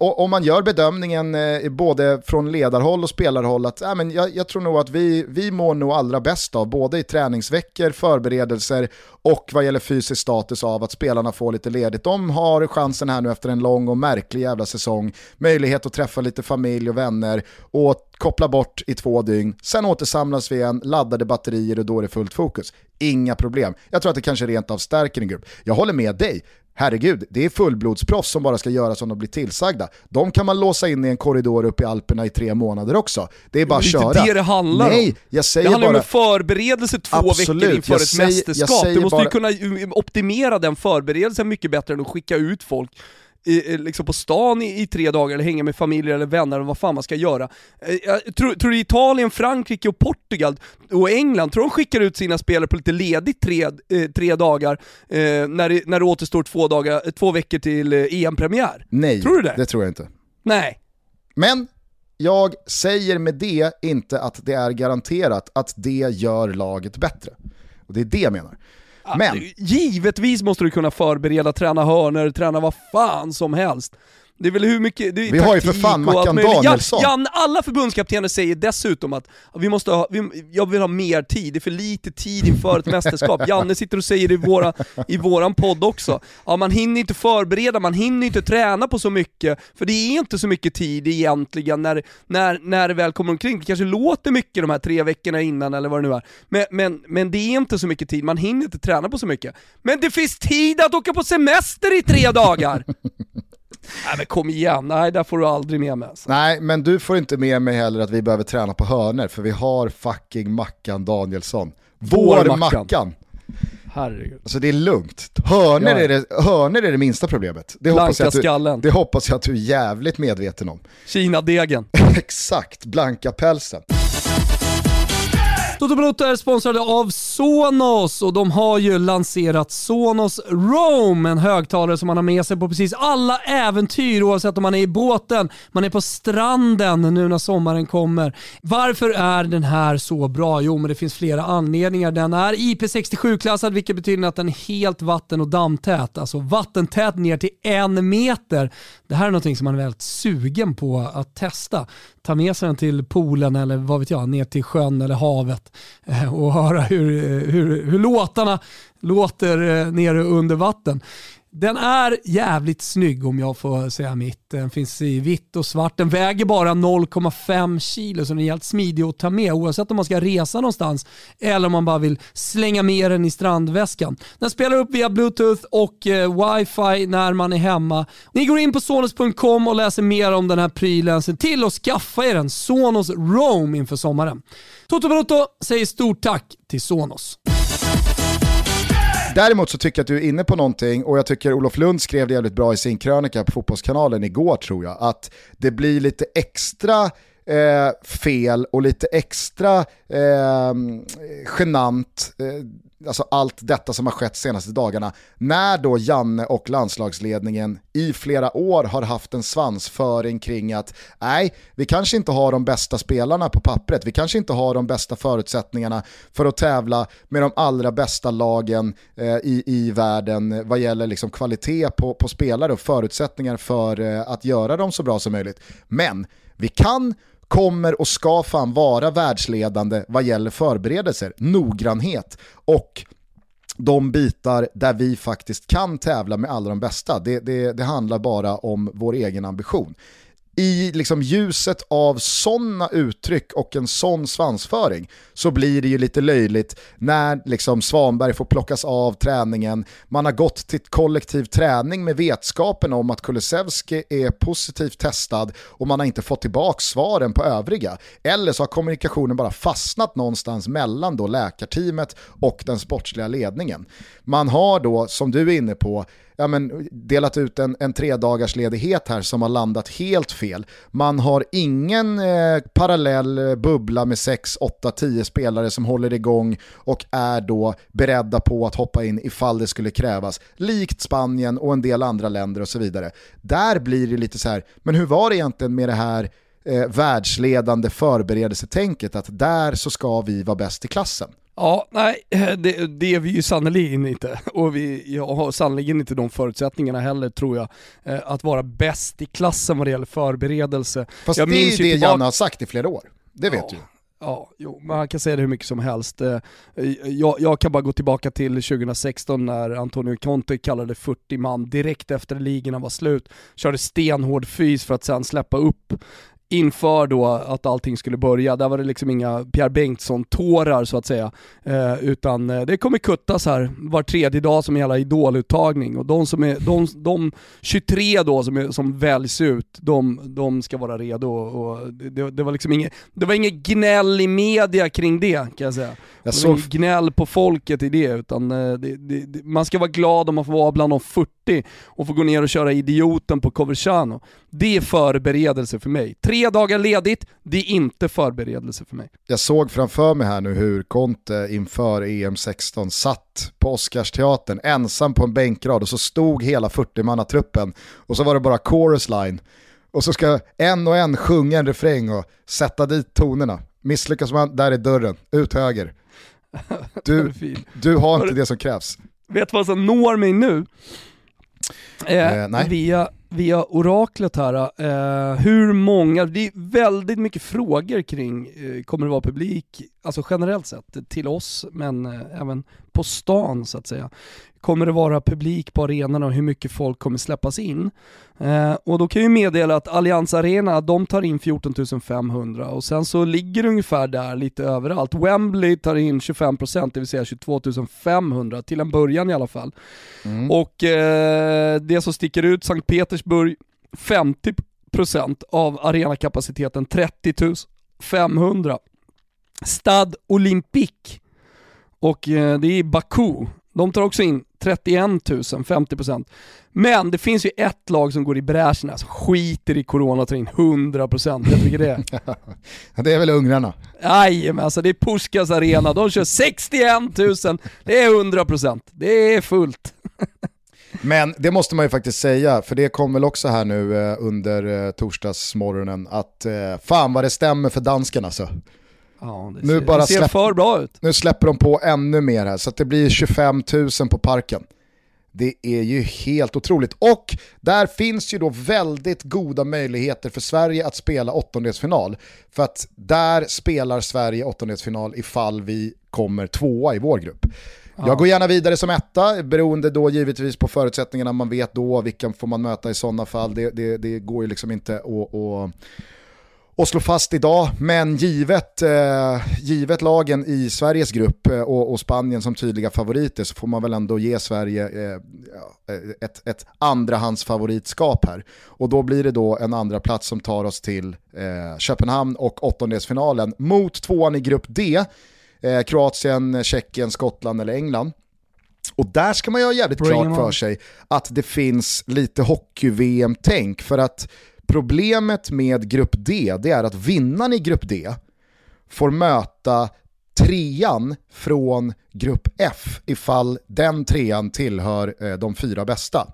om man gör bedömningen eh, både från ledarhåll och spelarhåll att äh, men jag, jag tror nog att vi, vi mår nog allra bäst av, både i träningsveckor, förberedelser och vad gäller fysisk status av att spelarna får lite ledigt. De har chansen här nu efter en lång och märklig jävla säsong, möjlighet att träffa lite familj och vänner och koppla bort i två dygn. Sen återsamlas vi igen, laddade batterier och då är det fullt fokus. Inga problem. Jag tror att det kanske rent av stärker en grupp. Jag håller med dig. Herregud, det är fullblodsproffs som bara ska göra som de blir tillsagda. De kan man låsa in i en korridor uppe i Alperna i tre månader också. Det är bara att Det är köra. inte det det handlar Nej, om. jag säger Det handlar om bara... en förberedelse två Absolut, veckor inför ett säger- mästerskap. Du måste bara- ju kunna optimera den förberedelsen mycket bättre än att skicka ut folk i, liksom på stan i, i tre dagar eller hänga med familjer eller vänner eller vad fan man ska göra. Eh, Jag tror, tror du Italien, Frankrike och Portugal och England, tror de skickar ut sina spelare på lite ledigt tre, eh, tre dagar eh, när, det, när det återstår två, dagar, två veckor till EM-premiär? Nej, Tror du det? det tror jag inte. Nej. Men jag säger med det inte att det är garanterat att det gör laget bättre. Och det är det jag menar. Men, Givetvis måste du kunna förbereda, träna hörnor, träna vad fan som helst. Det är väl hur mycket... Vi har ju för fan Mackan. Danielsson. Ja, Jan, alla förbundskaptener säger dessutom att vi måste ha, vi, jag vill ha mer tid, det är för lite tid inför ett mästerskap. Janne sitter och säger det i, våra, i våran podd också. Ja, man hinner inte förbereda, man hinner inte träna på så mycket, för det är inte så mycket tid egentligen när, när, när det väl kommer omkring. Det kanske låter mycket de här tre veckorna innan eller vad det nu är, men, men, men det är inte så mycket tid, man hinner inte träna på så mycket. Men det finns tid att åka på semester i tre dagar! Nej men kom igen, nej där får du aldrig med mig. Alltså. Nej, men du får inte med mig heller att vi behöver träna på hörner för vi har fucking Mackan Danielsson. Vår, Vår Mackan. Mackan. Herregud. Alltså det är lugnt. Hörner, Ja. är, det, hörner är det minsta problemet. Det hoppas, jag Blanka att du, skallen. det hoppas jag att du är jävligt medveten om. Kina-degen. Exakt, blanka pälsen. Toto Balotto är sponsrade av Sonos och de har ju lanserat Sonos Roam, en högtalare som man har med sig på precis alla äventyr oavsett om man är i båten, man är på stranden nu när sommaren kommer. Varför är den här så bra? Jo, men det finns flera anledningar. Den är IP67-klassad vilket betyder att den är helt vatten och dammtät, alltså vattentät ner till en meter. Det här är någonting som man är väldigt sugen på att testa. Ta med sig den till poolen eller vad vet jag, ner till sjön eller havet eh, och höra hur, eh, hur, hur låtarna låter eh, nere under vatten. Den är jävligt snygg om jag får säga mitt. Den finns i vitt och svart. Den väger bara 0,5 kilo så den är helt smidig att ta med oavsett om man ska resa någonstans eller om man bara vill slänga med den i strandväskan. Den spelar upp via bluetooth och eh, wifi när man är hemma. Ni går in på sonos.com och läser mer om den här prylen. Se till att skaffa er en Sonos Roam inför sommaren. Toto Balotto säger stort tack till Sonos. Däremot så tycker jag att du är inne på någonting och jag tycker Olof Lund skrev det jävligt bra i sin krönika på Fotbollskanalen igår tror jag. Att det blir lite extra eh, fel och lite extra eh, genant, eh, alltså allt detta som har skett senaste dagarna, när då Janne och landslagsledningen i flera år har haft en svansföring kring att nej, vi kanske inte har de bästa spelarna på pappret, vi kanske inte har de bästa förutsättningarna för att tävla med de allra bästa lagen eh, i, i världen vad gäller liksom kvalitet på, på spelare och förutsättningar för eh, att göra dem så bra som möjligt. Men vi kan kommer och ska fan vara världsledande vad gäller förberedelser, noggrannhet och de bitar där vi faktiskt kan tävla med alla de bästa. Det, det, det handlar bara om vår egen ambition. I liksom ljuset av sådana uttryck och en sån svansföring så blir det ju lite löjligt när liksom Svanberg får plockas av träningen. Man har gått till kollektiv träning med vetskapen om att Kulusevski är positivt testad och man har inte fått tillbaka svaren på övriga. Eller så har kommunikationen bara fastnat någonstans mellan då läkarteamet och den sportsliga ledningen. Man har då, som du är inne på, ja, men, delat ut en, en tre dagars ledighet här som har landat helt fel. Man har ingen eh, parallell eh, bubbla med 6, 8, 10 spelare som håller igång och är då beredda på att hoppa in ifall det skulle krävas. Likt Spanien och en del andra länder och så vidare. Där blir det lite så här, men hur var det egentligen med det här eh, världsledande förberedelsetänket att där så ska vi vara bäst i klassen? Ja, nej, det, det är vi ju sannerligen inte. Och vi jag har sannerligen inte de förutsättningarna heller tror jag. eh, Att vara bäst i klassen vad det gäller förberedelse. Fast jag det är ju det Janne har sagt i flera år, det vet Ja. du. Ja, jo, man kan säga det hur mycket som helst. Eh, Jag, jag kan bara gå tillbaka till 2016 när Antonio Conte kallade 40 man direkt efter ligorna var slut. Körde stenhård fys för att sen släppa upp inför då att allting skulle börja. Där var det liksom inga Pierre Bengtsson-tårar så att säga. Eh, utan eh, det kommer kuttas här var tredje dag som jävla idoluttagning. Och de, som är, de, de 23 då som, är, som väljs ut, de, de ska vara redo. Och det, det, var liksom inget, det var inget gnäll i media kring det kan jag säga. Jag såg inget gnäll på folket i det, utan eh, det, det, det, man ska vara glad om man får vara bland de 40 och få gå ner och köra idioten på Coverciano. Det är förberedelse för mig. Tre dagar ledigt, det är inte förberedelse för mig. Jag såg framför mig här nu hur Conte inför EM16 satt på Oscarsteatern ensam på en bänkrad och så stod hela 40-mannatruppen och så var det bara chorus line. Och så ska en och en sjunga en refräng och sätta dit tonerna. Misslyckas man, där är dörren, ut höger. Du, du har inte det som krävs. Vet du vad som når mig nu? Eh, Eh, nej. Via, via oraklet här, eh, hur många, det är väldigt mycket frågor kring, eh, kommer det vara publik, alltså generellt sett, till oss, men eh, även på stan så att säga. Kommer det vara publik på arenorna och hur mycket folk kommer släppas in? Eh, och då kan jag ju meddela att Allians Arena, de tar in 14 500 och sen så ligger det ungefär där lite överallt. Wembley tar in 25%, det vill säga 22 500 till en början i alla fall. Och eh, det som sticker ut, Sankt Petersburg 50% av arenakapaciteten 30 500. Stade Olympique och eh, det är Baku. De tar också in 31 000, 50%. Men det finns ju ett lag som går i bräschen, alltså skiter i corona och tar in 100%. Jag tycker det. det är väl ungrarna? men alltså det är Puskas arena, de kör 61 000, det är 100%. Det är fullt. Men det måste man ju faktiskt säga, för det kom väl också här nu eh, under eh, torsdagsmorgonen, att fan vad det stämmer för danskarna alltså. Ja, det nu ser, bara det ser släpp, för bra ut. Nu släpper de på ännu mer här, så att det blir 25 000 på parken. Det är ju helt otroligt. Och där finns ju då väldigt goda möjligheter för Sverige att spela åttondelsfinal. För att där spelar Sverige åttondelsfinal ifall vi kommer tvåa i vår grupp. Ja. Jag går gärna vidare som etta, beroende då givetvis på förutsättningarna man vet då, vilka får man möta i sådana fall. Det, det, det går ju liksom inte att, att att slå fast idag, men givet, eh, givet lagen i Sveriges grupp eh, och, och, Spanien som tydliga favoriter så får man väl ändå ge Sverige eh, ett, ett andrahandsfavoritskap här. Och då blir det då en andra plats som tar oss till eh, Köpenhamn och åttondelsfinalen mot tvåan i grupp D, eh, Kroatien, Tjeckien, Skottland eller England. Och där ska man ju ha jävligt Bring klart för sig att det finns lite hockey-VM-tänk för att Problemet med grupp D det är att vinnaren i grupp D får möta trean från grupp F ifall den trean tillhör eh, de fyra bästa.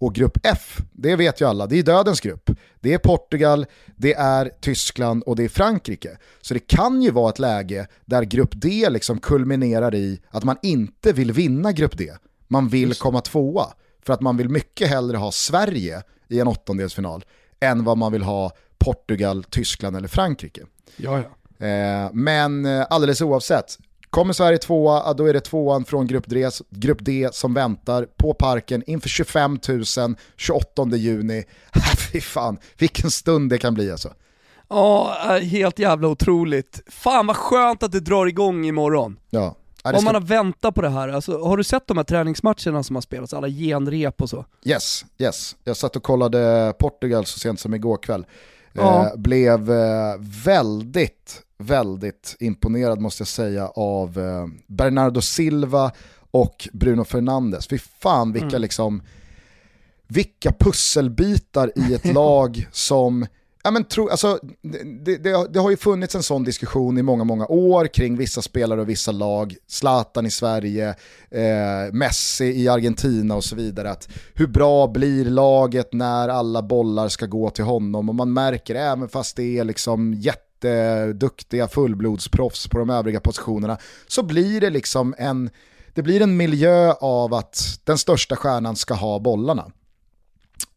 Och grupp F, det vet ju alla, det är dödens grupp. Det är Portugal, det är Tyskland och det är Frankrike. Så det kan ju vara ett läge där grupp D liksom kulminerar i att man inte vill vinna grupp D. Man vill komma tvåa. För att man vill mycket hellre ha Sverige i en åttondelsfinal än vad man vill ha Portugal, Tyskland eller Frankrike. Ja, ja. Eh, men eh, alldeles oavsett, kommer Sverige tvåa, då är det tvåan från grupp D, grupp D som väntar på parken inför 25 000 28 juni. Fy fan, vilken stund det kan bli alltså. Ja, eh, helt jävla otroligt. Fan vad skönt att det drar igång imorgon. Ja. Ja, Om man har väntat på det här, alltså, har du sett de här träningsmatcherna som har spelats, alla genrep och så? Yes, yes. Jag satt och kollade Portugal så sent som igår kväll. Ja. Eh, blev eh, väldigt, väldigt imponerad måste jag säga av eh, Bernardo Silva och Bruno Fernandes. Fy fan vilka mm. liksom, vilka pusselbitar i ett lag som Ja, men tro, alltså, det, det, det, har ju funnits en sån diskussion i många, många år kring vissa spelare och vissa lag. Zlatan i Sverige, eh, Messi i Argentina och så vidare. Att hur bra blir laget när alla bollar ska gå till honom? Och man märker, även fast det är liksom jätteduktiga fullblodsproffs på de övriga positionerna, så blir det liksom en, det blir en miljö av att den största stjärnan ska ha bollarna.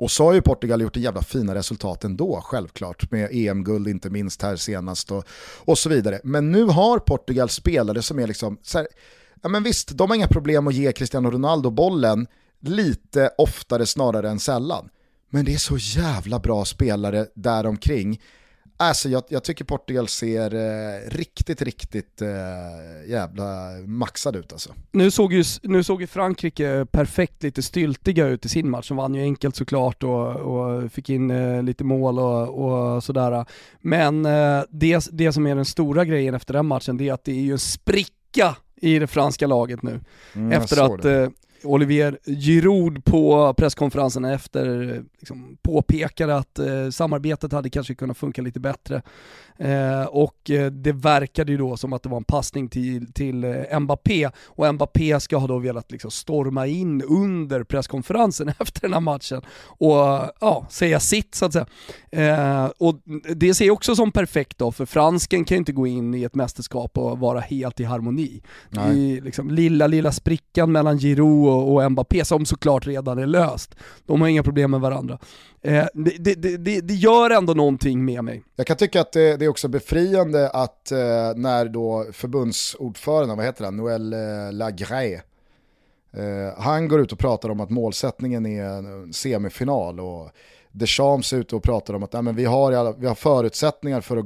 Och så har ju Portugal gjort en jävla fina resultat ändå, självklart, med EM-guld inte minst här senast och, och så vidare. Men nu har Portugal spelare som är liksom, så här, ja men visst, de har inga problem att ge Cristiano Ronaldo bollen lite oftare snarare än sällan. Men det är så jävla bra spelare däromkring Alltså jag, jag tycker Portugal ser eh, riktigt, riktigt eh, jävla maxad ut alltså. Nu såg, ju, nu såg ju Frankrike perfekt lite styltiga ut i sin match, de vann ju enkelt såklart och, och fick in eh, lite mål och, och sådär. Men eh, det, det som är den stora grejen efter den matchen, det är att det är ju en spricka i det franska laget nu. Mm, efter att Olivier Giroud på presskonferensen efter liksom, påpekade att eh, samarbetet hade kanske kunnat funka lite bättre. Eh, och eh, det verkade ju då som att det var en passning till, till eh, Mbappé och Mbappé ska ha då velat liksom storma in under presskonferensen efter den här matchen och ja, säga sitt så att säga. Eh, och det ser jag också som perfekt då, för fransken kan ju inte gå in i ett mästerskap och vara helt i harmoni. I, liksom, lilla, lilla sprickan mellan Giroud och, och Mbappé som såklart redan är löst. De har inga problem med varandra. Eh, det, det, det, det, gör ändå någonting med mig. Jag kan tycka att det, är också befriande att eh, när då förbundsordföranden, vad heter han, Noel eh, Lagré, eh, han går ut och pratar om att målsättningen är en semifinal och Deschamps är ute och pratar om att nej, men vi, har, vi har förutsättningar för att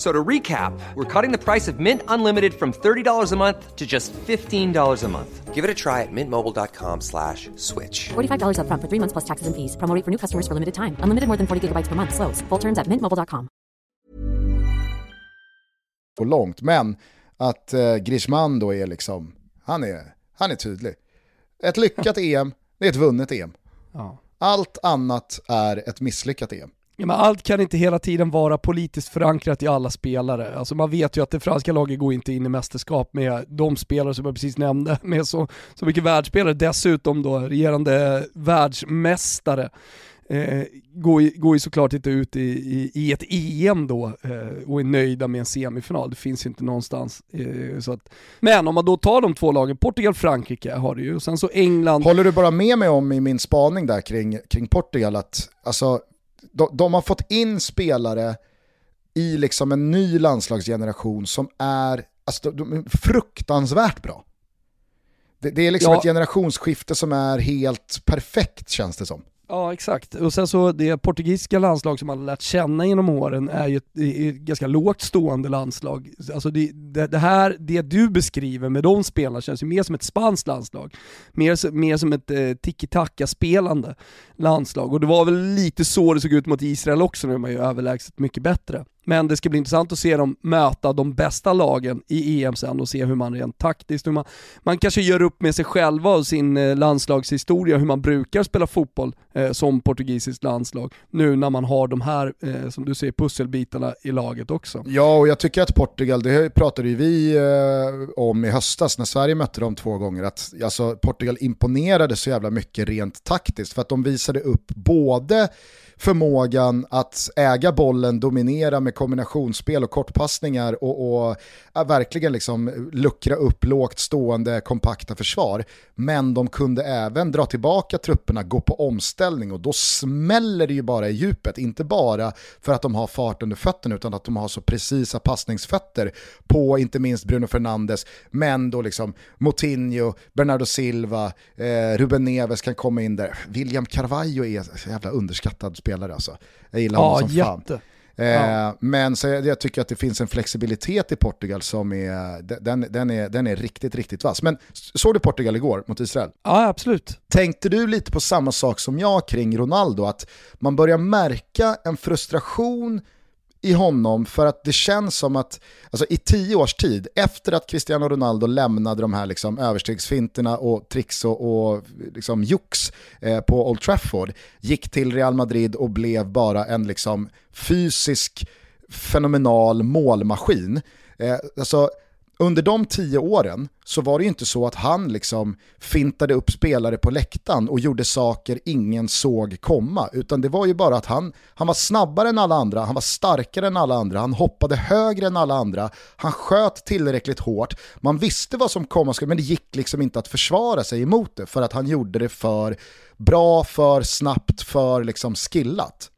F- So to recap, we're cutting the price of Mint Unlimited from $30 a month to just $15 a month. Give it a try at mintmobile.com slash switch. $45 upfront for three months plus taxes and fees. Promo rate for new customers for limited time. Unlimited more than 40 gigabytes per month. Slows. Full terms at mintmobile.com. och långt. Men att eh, Griezmann då är liksom, han är, han är tydlig. Ett lyckat EM, det är ett vunnet EM. Ja. Allt annat är ett misslyckat EM. Ja, men allt kan inte hela tiden vara politiskt förankrat i alla spelare. Alltså man vet ju att det franska laget går inte in i mästerskap med de spelare som jag precis nämnde, med så, så mycket världsspelare. Dessutom då regerande världsmästare. Eh, går, ju- går ju såklart inte ut i, i, i ett EM då eh, och är nöjda med en semifinal. Det finns ju inte någonstans. Eh, så att, men om man då tar de två lagen, Portugal, Frankrike har du ju, och sen så England, Håller du bara med mig om i min spaning där kring, kring Portugal att alltså, de, de har fått in spelare i liksom en ny landslagsgeneration som är, alltså, de, är fruktansvärt bra. Det, det är liksom Ja. ett generationsskifte som är helt perfekt känns det som. Ja exakt, och sen så det portugisiska landslag som man har lärt känna genom åren är ju ett, ett ganska lågt stående landslag. Alltså det, det, det här, det du beskriver med de spelarna känns ju mer som ett spanskt landslag. Mer, mer som ett eh, tiki-taka-spelande landslag. Och det var väl lite så det såg ut mot Israel också, nu är man ju överlägset mycket bättre. Men det ska bli intressant att se dem möta de bästa lagen i EM sen och se hur man rent taktiskt, hur man, man kanske gör upp med sig själva och sin eh, landslagshistoria, hur man brukar spela fotboll eh, som portugisiskt landslag. Nu när man har de här, eh, som du säger, pusselbitarna i laget också. Ja, och jag tycker att Portugal, det pratade ju vi eh, om i höstas när Sverige mötte dem två gånger, att alltså, Portugal imponerade så jävla mycket rent taktiskt för att de visade upp både förmågan att äga bollen, dominera med kombinationsspel och kortpassningar och, och verkligen liksom luckra upp lågt stående kompakta försvar. Men de kunde även dra tillbaka trupperna, gå på omställning och då smäller det ju bara i djupet. Inte bara för att de har fart under fötterna utan att de har så precisa passningsfötter på inte minst Bruno Fernandes, men då liksom Moutinho, Bernardo Silva, eh, Ruben Neves kan komma in där. William Carvalho är så jävla underskattad spelare alltså. Jag gillar honom Ja, som fan. jätte. Eh, Ja. Men så jag, jag tycker att det finns en flexibilitet i Portugal som är, den, den är, den är riktigt, riktigt vass. Men såg du Portugal igår mot Israel? Ja, absolut. Tänkte du lite på samma sak som jag kring Ronaldo? Att man börjar märka en frustration i honom för att det känns som att alltså i tio års tid, efter att Cristiano Ronaldo lämnade de här liksom överstegsfinterna och tricks och, och liksom jox eh, på Old Trafford, gick till Real Madrid och blev bara en liksom fysisk fenomenal målmaskin. Eh, alltså, under de tio åren så var det ju inte så att han liksom fintade upp spelare på läktaren och gjorde saker ingen såg komma, utan det var ju bara att han, han var snabbare än alla andra, han var starkare än alla andra, han hoppade högre än alla andra, han sköt tillräckligt hårt, man visste vad som komma skulle, men det gick liksom inte att försvara sig emot det för att han gjorde det för bra, för snabbt, för liksom skillat.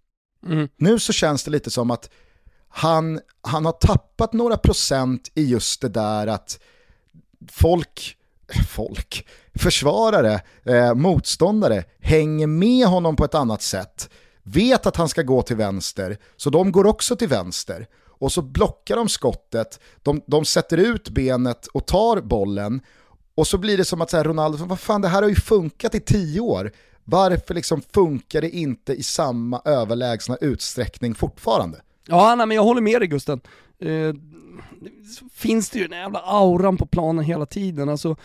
Mm. Nu så känns det lite som att han, han har tappat några procent i just det där att folk, folk, försvarare, eh, motståndare hänger med honom på ett annat sätt, vet att han ska gå till vänster, så de går också till vänster. Och så blockar de skottet, de, de sätter ut benet och tar bollen, och så blir det som att så här, Ronaldo, vad fan det här har ju funkat i tio år, varför liksom funkar det inte i samma överlägsna utsträckning fortfarande? Ja, nej, men jag håller med dig Gusten. Eh, finns det ju den jävla auran på planen hela tiden. Alltså,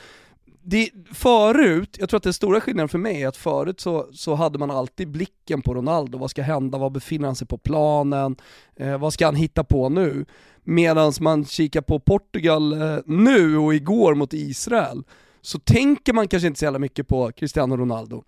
det, förut, jag tror att den stora skillnaden för mig är att förut så, så hade man alltid blicken på Ronaldo. Vad ska hända? Var befinner han sig på planen? Eh, vad ska han hitta på nu? Medan man kikar på Portugal eh, nu och igår mot Israel, så tänker man kanske inte så jävla mycket på Cristiano Ronaldo.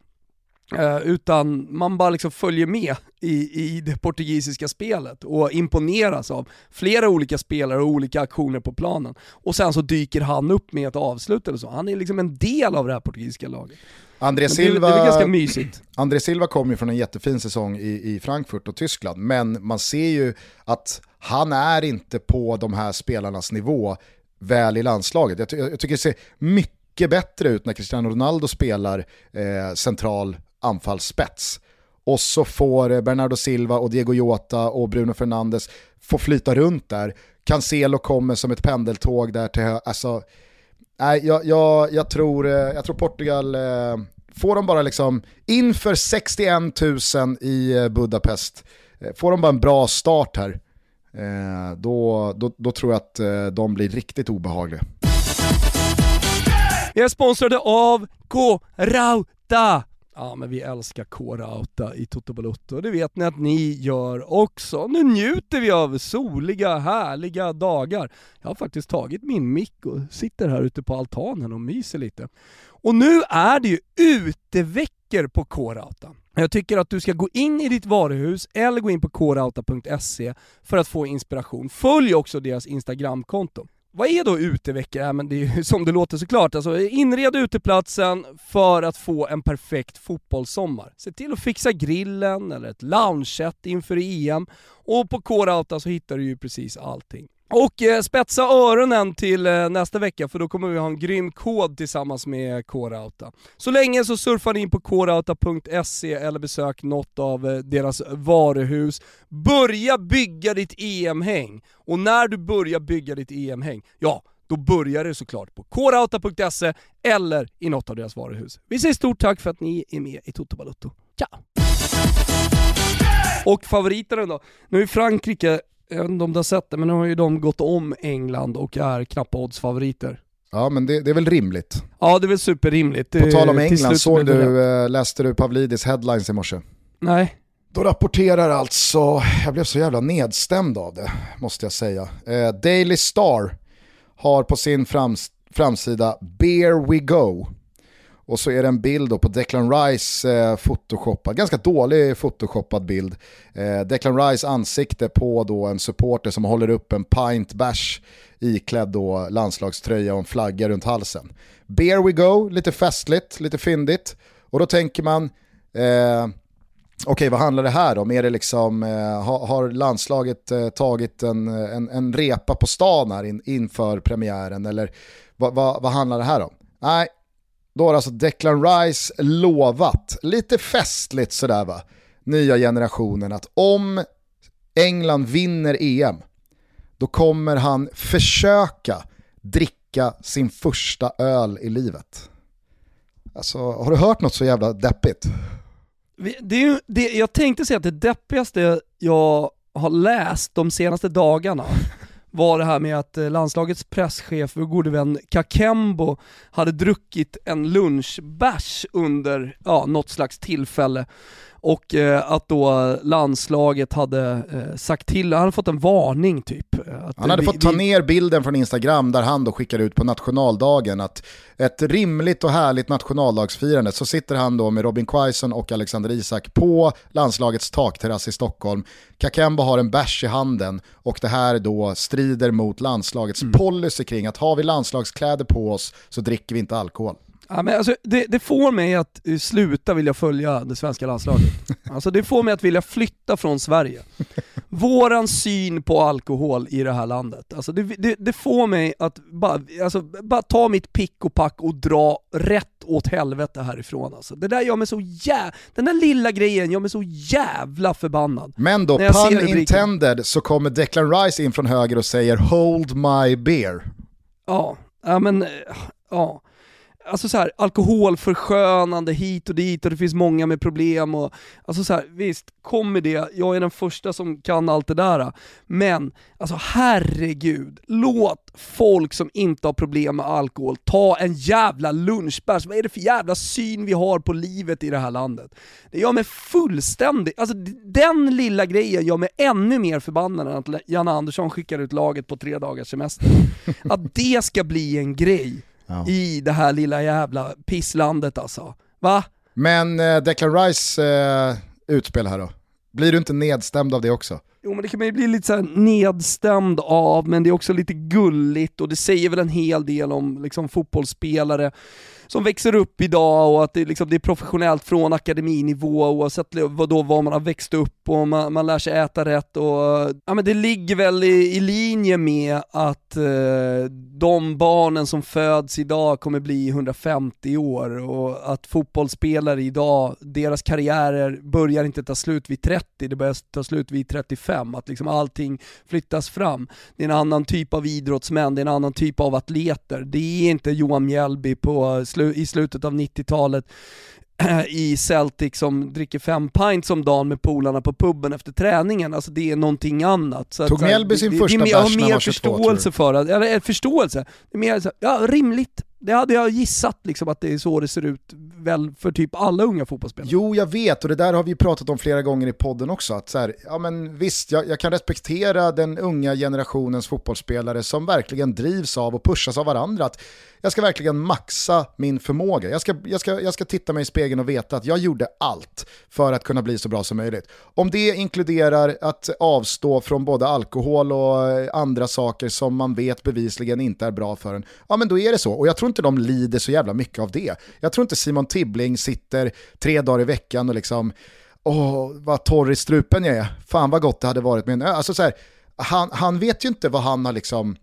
Eh, utan man bara liksom följer med i, i det portugisiska spelet och imponeras av flera olika spelare och olika aktioner på planen. Och sen så dyker han upp med ett avslut eller så. Han är liksom en del av det här portugisiska laget. André det, Silva, det är ganska mysigt. André Silva kom ju från en jättefin säsong i, i Frankfurt och Tyskland, men man ser ju att han är inte på de här spelarnas nivå väl i landslaget. Jag, ty jag tycker det ser mycket bättre ut när Cristiano Ronaldo spelar eh, central anfallsspets. Och så får eh, Bernardo Silva och Diego Jota och Bruno Fernandes få flyta runt där. Cancelo kommer som ett pendeltåg där till höger. alltså, Nej, jag, jag, jag, tror, eh, jag tror Portugal, eh, får de bara liksom inför 61 000 i Budapest, får de bara en bra start här, då, då, då tror jag att de blir riktigt obehagliga. Vi är sponsrade av K-Rauta. Ja men vi älskar K-Rauta i Toto Balotto, det vet ni att ni gör också. Nu njuter vi av soliga, härliga dagar. Jag har faktiskt tagit min mick och sitter här ute på altanen och myser lite. Och nu är det ju uteveckor på K-Rauta. Jag tycker att du ska gå in i ditt varuhus eller gå in på krauta.se för att få inspiration. Följ också deras Instagramkonto. Vad är då uteveckor? Ja, men det är ju som det låter såklart. Alltså, inred uteplatsen för att få en perfekt fotbollssommar. Se till att fixa grillen eller ett loungeset inför EM. Och på k så hittar du ju precis allting. Och eh, spetsa öronen till eh, nästa vecka för då kommer vi ha en grym kod tillsammans med K-Rauta. Så länge så surfar ni in på krauta.se eller besök något av eh, deras varuhus. Börja bygga ditt EM-häng. Och när du börjar bygga ditt EM-häng, ja, då börjar det såklart på krauta.se eller i något av deras varuhus. Vi säger stort tack för att ni är med i Toto Balotto. Ciao! Och favoriterna då? Nu är Frankrike, jag vet inte om du har sett det, men nu har ju de gått om England och är knappa odds-favoriter. Ja men det, det är väl rimligt. Ja det är väl superrimligt. På tal om England, såg du, eh, läste du Pavlidis headlines i morse? Nej. Då rapporterar alltså, jag blev så jävla nedstämd av det, måste jag säga. Eh, Daily Star har på sin frams framsida “Beer We Go” och så är det en bild då på Declan Rice eh, photoshoppad, ganska dålig photoshoppad bild. Eh, Declan Rice ansikte på då en supporter som håller upp en pint bash iklädd då landslagströja och en flagga runt halsen. Beer We Go, lite festligt, lite fyndigt. Och då tänker man, eh, Okej, vad handlar det här om? Är det liksom, eh, har, har landslaget eh, tagit en, en, en repa på stan här in, inför premiären? Eller vad, vad, vad handlar det här om? Nej, då har alltså Declan Rice lovat, lite festligt sådär va, nya generationen att om England vinner EM, då kommer han försöka dricka sin första öl i livet. Alltså, har du hört något så jävla deppigt? Det är ju, det, jag tänkte säga att det deppigaste jag har läst de senaste dagarna var det här med att eh, landslagets presschef, vår gode vän Kakembo, hade druckit en lunchbärs under ja, något slags tillfälle. Och eh, att då landslaget hade eh, sagt till, han hade fått en varning typ. eh, Att Han hade vi- fått ta vi- ner bilden från Instagram där han då skickar ut på nationaldagen att ett rimligt och härligt nationaldagsfirande så sitter han då med Robin Quaison och Alexander Isak på landslagets takterrass i Stockholm. Kakembo har en bärs i handen och det här då strider mot landslagets Mm. policy kring att har vi landslagskläder på oss så dricker vi inte alkohol. Ja, men alltså, det, det får mig att eh, sluta vilja följa det svenska landslaget. Alltså, det får mig att vilja flytta från Sverige. Våran syn på alkohol i det här landet, alltså, det, det, det får mig att bara, alltså, bara ta mitt pick och pack och dra rätt åt helvete härifrån. Alltså. Det där gör mig så jä... Den där lilla grejen gör mig så jävla förbannad. Men då, pun intended, så kommer Declan Rice in från höger och säger “Hold my beer”. Ja, ja men, eh, ja. Alltså så här, alkoholförskönande hit och dit och det finns många med problem och alltså så här, visst, kommer det, jag är den första som kan allt det där. Men, alltså herregud, låt folk som inte har problem med alkohol ta en jävla lunchbärs. Vad är det för jävla syn vi har på livet i det här landet? Det gör mig fullständigt, alltså den lilla grejen gör mig ännu mer förbannad än att Janne Andersson skickar ut laget på tre dagars semester. Att det ska bli en grej Ja. i det här lilla jävla pisslandet alltså. Va? Men eh, Declan Rice eh, utspel här då? Blir du inte nedstämd av det också? Jo men det kan man ju bli lite så här nedstämd av, men det är också lite gulligt och det säger väl en hel del om liksom, fotbollsspelare som växer upp idag och att det, liksom, det är professionellt från akademinivå oavsett vad, då, vad man har växt upp och man, man lär sig äta rätt och ja, men det ligger väl i, i linje med att eh, de barnen som föds idag kommer bli 150 år och att fotbollsspelare idag, deras karriärer börjar inte ta slut vid 30, det börjar ta slut vid 35, att liksom allting flyttas fram. Det är en annan typ av idrottsmän, det är en annan typ av atleter. Det är inte Johan Mjällby på i slutet av 90-talet i Celtic som dricker fem pints om dagen med polarna på puben efter träningen, alltså det är någonting annat. Så Tog Mjällby sin första bärs när han var 22 Jag har mer förståelse för eller förståelse, det är mer så, ja rimligt, det hade jag gissat liksom att det är så det ser ut väl för typ alla unga fotbollsspelare. Jo, jag vet och det där har vi pratat om flera gånger i podden också. Att så här, ja men visst, jag, jag, kan respektera den unga generationens fotbollsspelare som verkligen drivs av och pushas av varandra. Att jag ska verkligen maxa min förmåga. Jag ska, jag, ska, jag ska titta mig i spegeln och veta att jag gjorde allt för att kunna bli så bra som möjligt. Om det inkluderar att avstå från både alkohol och andra saker som man vet bevisligen inte är bra för en, ja men då är det så. Och jag tror inte de lider så jävla mycket av det. Jag tror inte Simon Tibbling sitter tre dagar i veckan och liksom, åh vad torr i strupen jag är, fan vad gott det hade varit med en Alltså så här, han, han vet ju inte vad han har liksom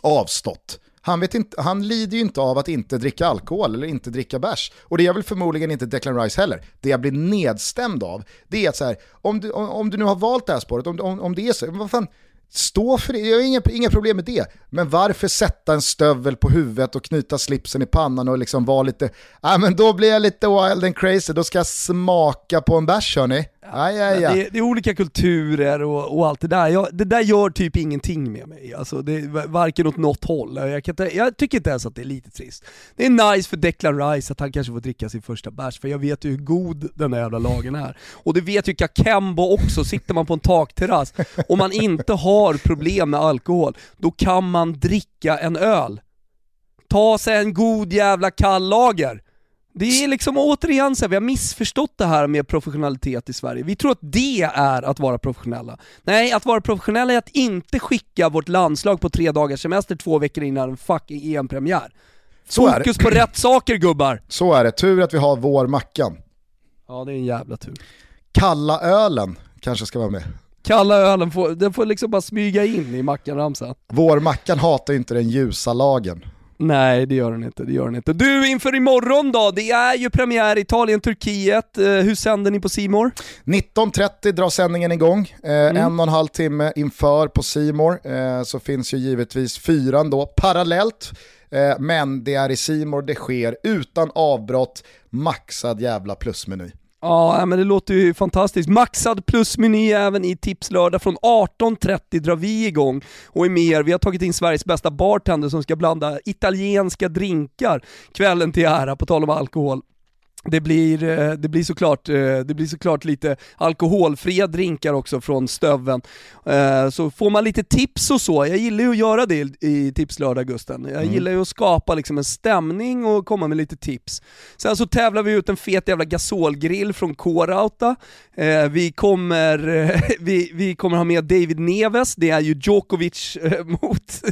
avstått. Han, vet inte, han lider ju inte av att inte dricka alkohol eller inte dricka bärs. Och det gör väl förmodligen inte Declan Rice heller. Det jag blir nedstämd av, det är att så här, om, du, om, om du nu har valt det här spåret, om, om, om det är så, vad fan, Stå för det, jag har inga, inga problem med det. Men varför sätta en stövel på huvudet och knyta slipsen i pannan och liksom vara lite, ja ah, men då blir jag lite wild and crazy, då ska jag smaka på en bärs hörni. Ja, ja, ja. Det, det, är olika kulturer och, och allt det där. Jag, det där gör typ ingenting med mig. Alltså, det, varken åt något håll. Jag, kan, jag tycker inte ens att det är lite trist. Det är nice för Declan Rice att han kanske får dricka sin första bärs, för jag vet ju hur god den där jävla lagen är. Och det vet ju Kakembo också, sitter man på en takterrass och man inte har problem med alkohol, då kan man dricka en öl. Ta sig en god jävla kall lager. Det är liksom återigen så här, vi har missförstått det här med professionalitet i Sverige. Vi tror att det är att vara professionella. Nej, att vara professionella är att inte skicka vårt landslag på tre dagars semester två veckor innan en fucking EM-premiär. Fokus på rätt saker gubbar! Så är det, tur att vi har vår Mackan. Ja det är en jävla tur. Kalla ölen kanske ska vara med. Kalla ölen, får, den får liksom bara smyga in i Mackan-ramsan. Vår Mackan hatar inte den ljusa lagen. Nej det gör den inte, det gör den inte. Du, inför imorgon då, det är ju premiär Italien-Turkiet, eh, hur sänder ni på Simor? 19.30 drar sändningen igång, eh, mm. en och en halv timme inför på Simor eh, så finns ju givetvis fyran då parallellt. Eh, men det är i Simor det sker utan avbrott, maxad jävla plusmeny. Ja, men det låter ju fantastiskt. Maxad plusmeny även i Tipslördag. Från 18.30 drar vi igång och är med er. Vi har tagit in Sveriges bästa bartender som ska blanda italienska drinkar kvällen till ära, på tal om alkohol. Det blir, eh, det, blir såklart, eh, det blir såklart lite alkoholfria drinkar också från Stöven. Eh, så får man lite tips och så, jag gillar ju att göra det i Tipslördag Gusten. Jag mm. gillar ju att skapa liksom en stämning och komma med lite tips. Sen så tävlar vi ut en fet jävla gasolgrill från K-Rauta. Vi kommer, vi, vi kommer ha med David Neves, det är ju Djokovic mot,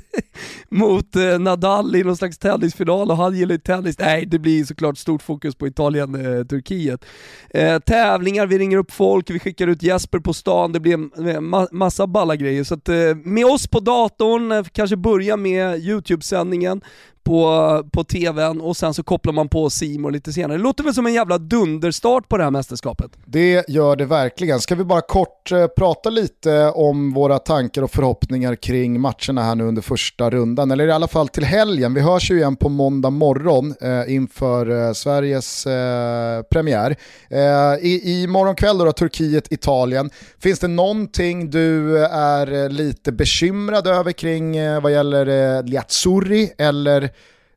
mot Nadal i någon slags tennisfinal och han gillar ju tennis. Nej, det blir såklart stort fokus på Italien Italien, eh, Turkiet. Eh, tävlingar, vi ringer upp folk, vi skickar ut Jesper på stan, det blir en ma massa balla grejer. Så att, eh, med oss på datorn, eh, kanske börja med YouTube-sändningen, på, på tvn och sen så kopplar man på Simor lite senare. Det låter väl som en jävla dunderstart på det här mästerskapet? Det gör det verkligen. Ska vi bara kort eh, prata lite om våra tankar och förhoppningar kring matcherna här nu under första rundan, eller i alla fall till helgen. Vi hörs ju igen på måndag morgon eh, inför eh, Sveriges eh, premiär. Eh, i, I morgon kväll då, då Turkiet-Italien. Finns det någonting du eh, är eh, lite bekymrad över kring eh, vad gäller eh, Liazzurri eller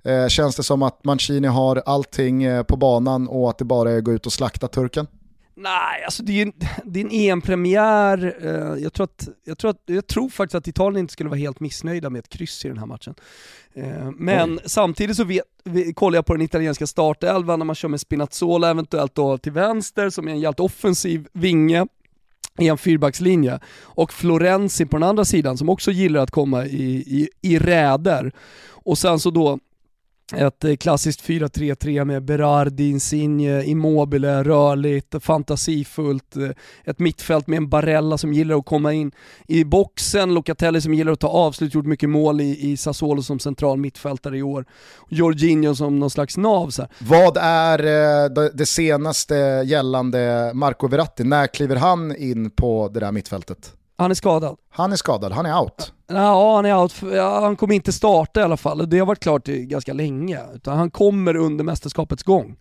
Eh, känns det som att Mancini har allting eh, på banan och att det bara är att gå ut och slakta turken? Nej, alltså det är, det är en EM-premiär. Eh, jag, tror att, jag, tror att, jag tror faktiskt att Italien inte skulle vara helt missnöjda med ett kryss i den här matchen. Men Oj. samtidigt så vet, kollar jag på den italienska startelvan när man kör med Spinazzola eventuellt då till vänster som är en jävligt offensiv vinge. i en fyrbackslinje. Och Florenzi på den andra sidan som också gillar att komma i, i, i räder. Och sen så då ett eh, klassiskt 4-3-3 med Berardi, Insigne, Immobile, rörligt, fantasifullt. Eh, ett mittfält med en Barella som gillar att komma in i boxen, Locatelli som gillar att ta avslut, gjort mycket mål i, i Sassuolo som central mittfältare i år. Jorginho som någon slags nav. Så här. Vad är eh, det senaste gällande Marco Verratti? När kliver han in på det där mittfältet? Han är skadad. Han är skadad, han är out. Ja, han är out. Ja, han kommer inte starta i alla fall. Det har varit klart ganska länge. Utan han kommer under mästerskapets gång.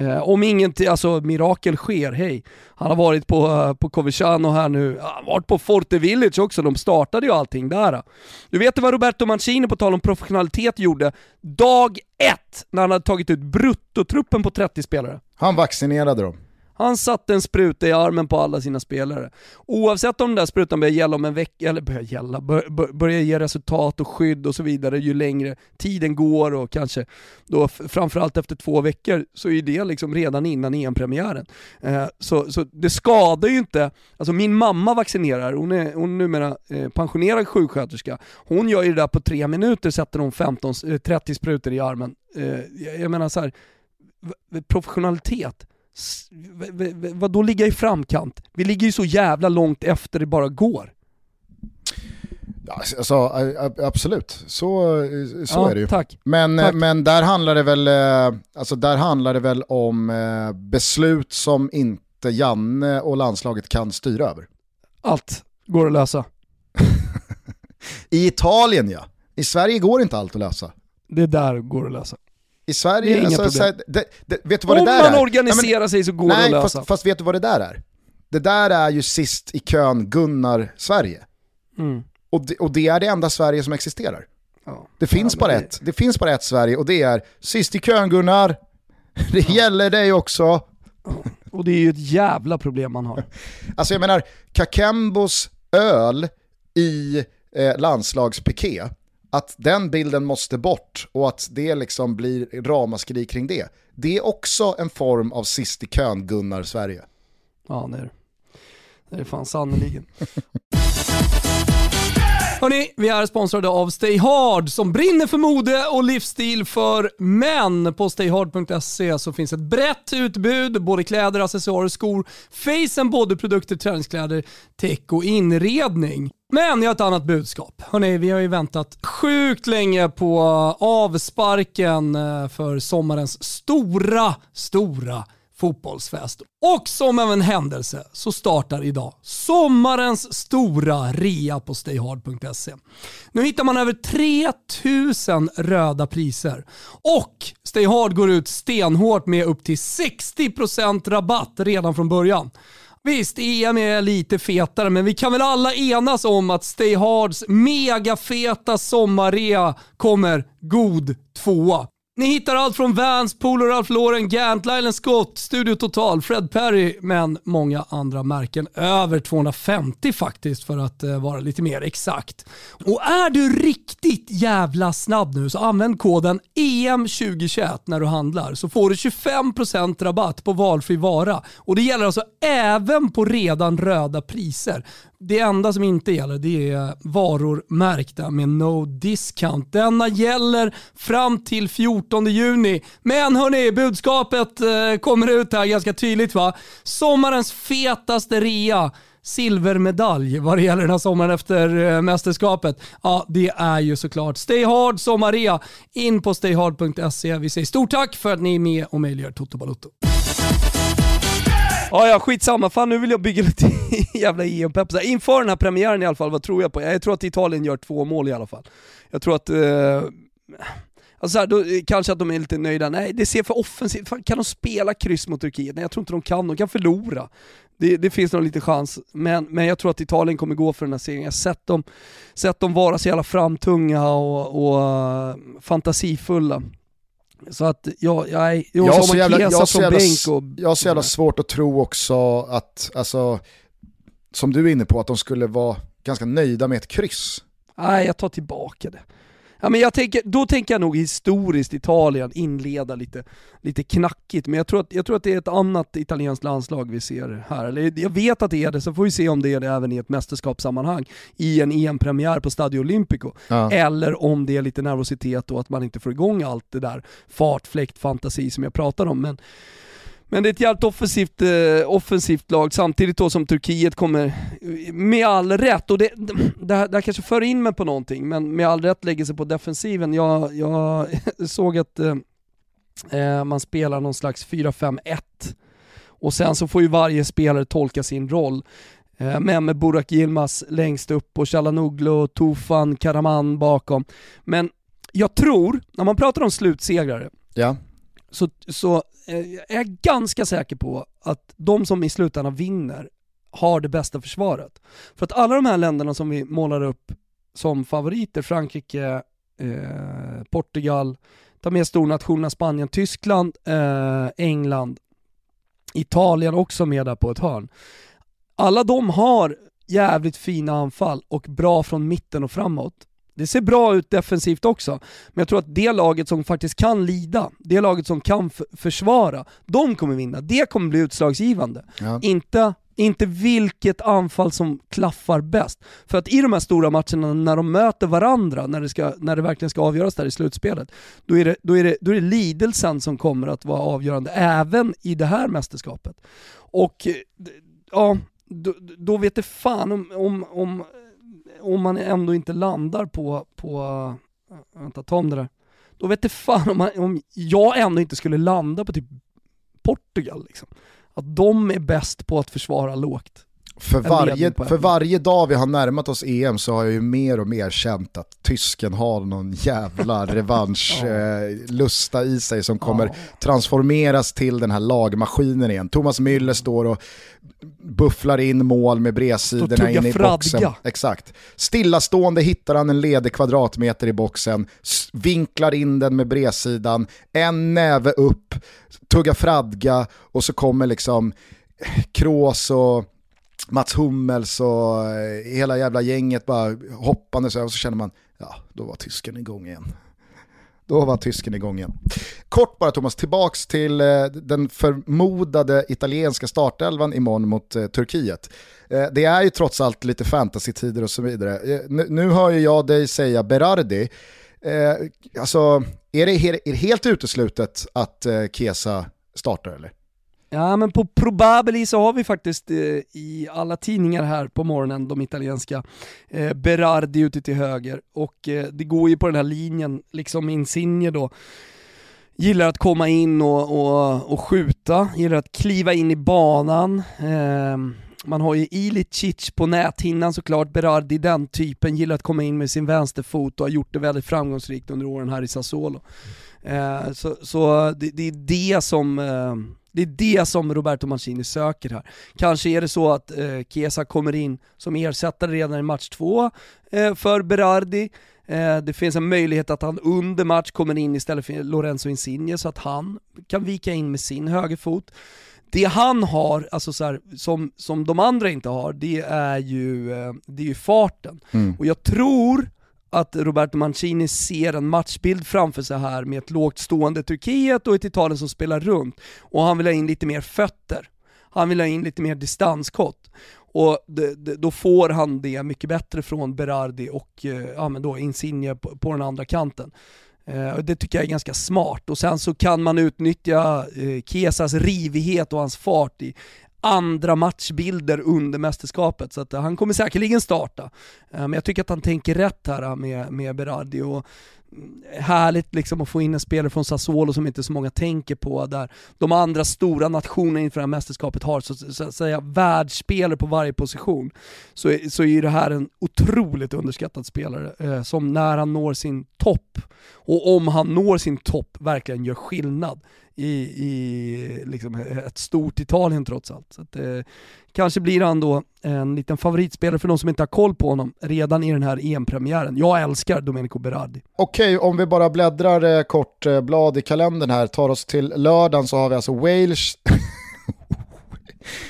Eh, om inget alltså, mirakel sker, hej. Han har varit på, eh, på Coverciano här nu, han har varit på Forte Village också, de startade ju allting där. Du vet vad Roberto Mancini, på tal om professionalitet, gjorde dag ett när han hade tagit ut bruttotruppen på 30 spelare? Han vaccinerade dem. Han satte en spruta i armen på alla sina spelare. Oavsett om den där sprutan börjar gälla om en vecka, eller börjar gälla, bör, bör, börjar ge resultat och skydd och så vidare ju längre tiden går och kanske då framförallt efter två veckor så är det liksom redan innan EM-premiären. Eh, så, så det skadar ju inte, alltså min mamma vaccinerar, hon är, hon är numera eh, pensionerad sjuksköterska. Hon gör ju det där på tre minuter, sätter hon 15, 30 eh, sprutor i armen. Eh, jag, jag menar så här, professionalitet. Vad då ligga i framkant? Vi ligger ju så jävla långt efter det bara går. Alltså, a- a- absolut, så, så Ja, är det ju. Tack. Men, Tack. men där, handlar det väl, eh, alltså där handlar det väl om eh, beslut som inte Janne och landslaget kan styra över. Allt går att lösa. I Italien ja, i Sverige går inte allt att lösa. Det där går att lösa. I Det är Sverige, inga alltså, problem. det, det, vet du vad Om det där man är? organiserar Nej, men- sig så går det Nej, att lösa. fast, fast vet du vad det där är? Det där är ju sist i kön Gunnar Sverige. Mm. Och det, och det är det enda Sverige som existerar. Ja. Det finns, men bara det- ett. det finns bara ett Sverige och det är sist i kön Gunnar. Det gäller dig också. Och det är ju ett jävla problem man har. Alltså jag menar, Kakembos öl i eh, landslagspiké, att den bilden måste bort och att det liksom blir ramaskri kring det. Det är också en form av sist i kön Gunnar Sverige. Ja, det är det. Det är fan sannerligen. Hörni, vi är sponsrade av Stay Hard som brinner för mode och livsstil för män. På stayhard.se så finns ett brett utbud, både kläder, accessoarer, skor, face and body-produkter, träningskläder, tech och inredning. Men jag har ett annat budskap. Hörni, vi har ju väntat sjukt länge på avsparken eh, för sommarens stora, stora fotbollsfest. Och som av en händelse så startar idag sommarens stora rea på stayhard.se. Nu hittar man över 3000 röda priser och Stayhard går ut stenhårt med upp till 60% rabatt redan från början. Visst, EM är lite fetare, men vi kan väl alla enas om att Stayhards megafeta sommarrea kommer god tvåa. Ni hittar allt från Vans, Polo Ralph Lauren, Gant, Lyle Scott, Studio Total, Fred Perry, men många andra märken. Över 250 faktiskt för att eh, vara lite mer exakt. Och är du riktigt jävla snabb nu så använd koden EM2021 när du handlar så får du 25% rabatt på valfri vara. Och det gäller alltså även på redan röda priser. Det enda som inte gäller det är varor märkta med no discount. Denna gäller fram till 14 juni. Men hörni, budskapet eh, kommer ut här ganska tydligt va. Sommarens fetaste rea silvermedalj vad det gäller den här sommaren efter eh, mästerskapet. Ja, det är ju såklart Stay Hard Sommarea. In på stayhard.se. Vi säger stort tack för att ni är med och möjliggör Toto Balotto. Ja, ja, skitsamma. Fan, nu vill jag bygga lite jävla EM-pepp. Inför den här premiären i alla fall, vad tror jag på? Jag tror att Italien gör två mål i alla fall. Jag tror att... Eh, alltså här, då, eh, kanske att de är lite nöjda. Nej, det ser för offensivt Fan, Kan de spela kryss mot Turkiet? Nej, jag tror inte de kan. De kan förlora. Det, det finns nog lite chans, men, men jag tror att Italien kommer gå för den här serien. Jag har sett dem, sett dem vara så jävla framtunga och, och eh, fantasifulla. Så att jag, jag, jag, Jag har så jävla- jag från jävla bänk och... Jag har så jävla svårt att tro också att, alltså, som du är inne på, att de skulle vara ganska nöjda med ett kryss. Nej, jag tar tillbaka det. Ja, men jag tänker, då tänker jag nog historiskt Italien inleda lite, lite knackigt, men jag tror, att, jag tror att det är ett annat italienskt landslag vi ser här. Eller, jag vet att det är det, så får vi se om det är det även i ett mästerskapssammanhang, i en EM-premiär på Stadio Olimpico. Ja. Eller om det är lite nervositet och att man inte får igång allt det där fart, fläkt, fantasi som jag pratar om. Men, men det är ett jävligt offensivt, eh, offensivt lag samtidigt då som Turkiet kommer, med all rätt, och det, det, här, det här kanske för in mig på någonting, men med all rätt lägger sig på defensiven. Jag, jag såg att eh, eh, man spelar någon slags 4-5-1 och sen så får ju varje spelare tolka sin roll. Eh, men med Burak Yilmaz längst upp och Chalanoglu, Tufan, Karaman bakom. Men jag tror, när man pratar om slutsegrare, Ja. så, så Eh, jag är ganska säker på att de som i slutändan vinner har det bästa försvaret. För att alla de här länderna som vi målar upp som favoriter, Frankrike, eh, Portugal, ta med stornationerna Spanien, Tyskland, eh, England, Italien också med där på ett hörn. Alla de har jävligt fina anfall och bra från mitten och framåt. Det ser bra ut defensivt också, men jag tror att det laget som faktiskt kan lida, det laget som kan försvara, de kommer vinna. Det kommer bli utslagsgivande. Ja. Inte, inte vilket anfall som klaffar bäst. För att i de här stora matcherna, när de möter varandra, när det, ska, när det verkligen ska avgöras där i slutspelet, då är, det, då, är det, då är det lidelsen som kommer att vara avgörande, även i det här mästerskapet. Och eh, ja, då, då vet det fan om, om, om, om man ändå inte landar på, på vänta ta om det där. Då vet det fan om, man, om jag ändå inte skulle landa på typ Portugal liksom. Att de är bäst på att försvara lågt. För varje, för varje dag vi har närmat oss EM så har jag ju mer och mer känt att tysken har någon jävla revanschlusta i sig som kommer transformeras till den här lagmaskinen igen. Thomas Müller står och bufflar in mål med bredsidorna in i boxen. Exakt. Stillastående hittar han en ledig kvadratmeter i boxen, vinklar in den med bredsidan, en näve upp, tuggar fradga och så kommer liksom Kroos och Mats Hummels och eh, hela jävla gänget bara hoppandes över och så känner man, ja då var tysken igång igen. Då var tysken igång igen. Kort bara Thomas, tillbaks till eh, den förmodade italienska startelvan imorgon mot eh, Turkiet. Eh, det är ju trots allt lite fantasy-tider och så vidare. Eh, nu, nu hör ju jag dig säga Berardi. Eh, alltså, är det, är det helt uteslutet att eh, Kesa startar eller? Ja men på Probabili så har vi faktiskt eh, i alla tidningar här på morgonen, de italienska, eh, Berardi ute till höger och eh, det går ju på den här linjen, liksom Insigne då, gillar att komma in och, och, och skjuta, gillar att kliva in i banan. Eh, man har ju Ilicic på näthinnan såklart, Berardi den typen, gillar att komma in med sin vänsterfot och har gjort det väldigt framgångsrikt under åren här i Sassuolo. Eh, så så det, det är det som eh, det är det som Roberto Mancini söker här. Kanske är det så att eh, Chiesa kommer in som ersättare redan i match två eh, för Berardi. Eh, det finns en möjlighet att han under match kommer in istället för Lorenzo Insigne så att han kan vika in med sin högerfot. Det han har, alltså så här, som, som de andra inte har, det är ju, eh, det är ju farten. Och jag tror att Roberto Mancini ser en matchbild framför sig här med ett lågt stående Turkiet och ett Italien som spelar runt. Och han vill ha in lite mer fötter. Han vill ha in lite mer distanskott. Och det, det, då får han det mycket bättre från Berardi och eh, ja, men då Insigne på, på den andra kanten. Eh, det tycker jag är ganska smart. Och sen så kan man utnyttja eh, Kesas rivighet och hans fart i andra matchbilder under mästerskapet. Så att eh, han kommer säkerligen starta. Eh, men jag tycker att han tänker rätt här eh, med, med Berardi. Och mm, härligt liksom att få in en spelare från Sassuolo som inte så många tänker på, där de andra stora nationerna inför det här mästerskapet har så, så att säga världsspelare på varje position. Så, är- så är det här en otroligt underskattad spelare som när han når sin topp, och om han når sin topp, verkligen gör skillnad i, i liksom ett stort Italien trots allt. Så att, eh, kanske blir han då en liten favoritspelare för de som inte har koll på honom redan i den här EM-premiären. Jag älskar Domenico Berardi. Okej, om vi bara bläddrar eh, kort eh, blad i kalendern här, tar oss till lördagen så har vi alltså Wales.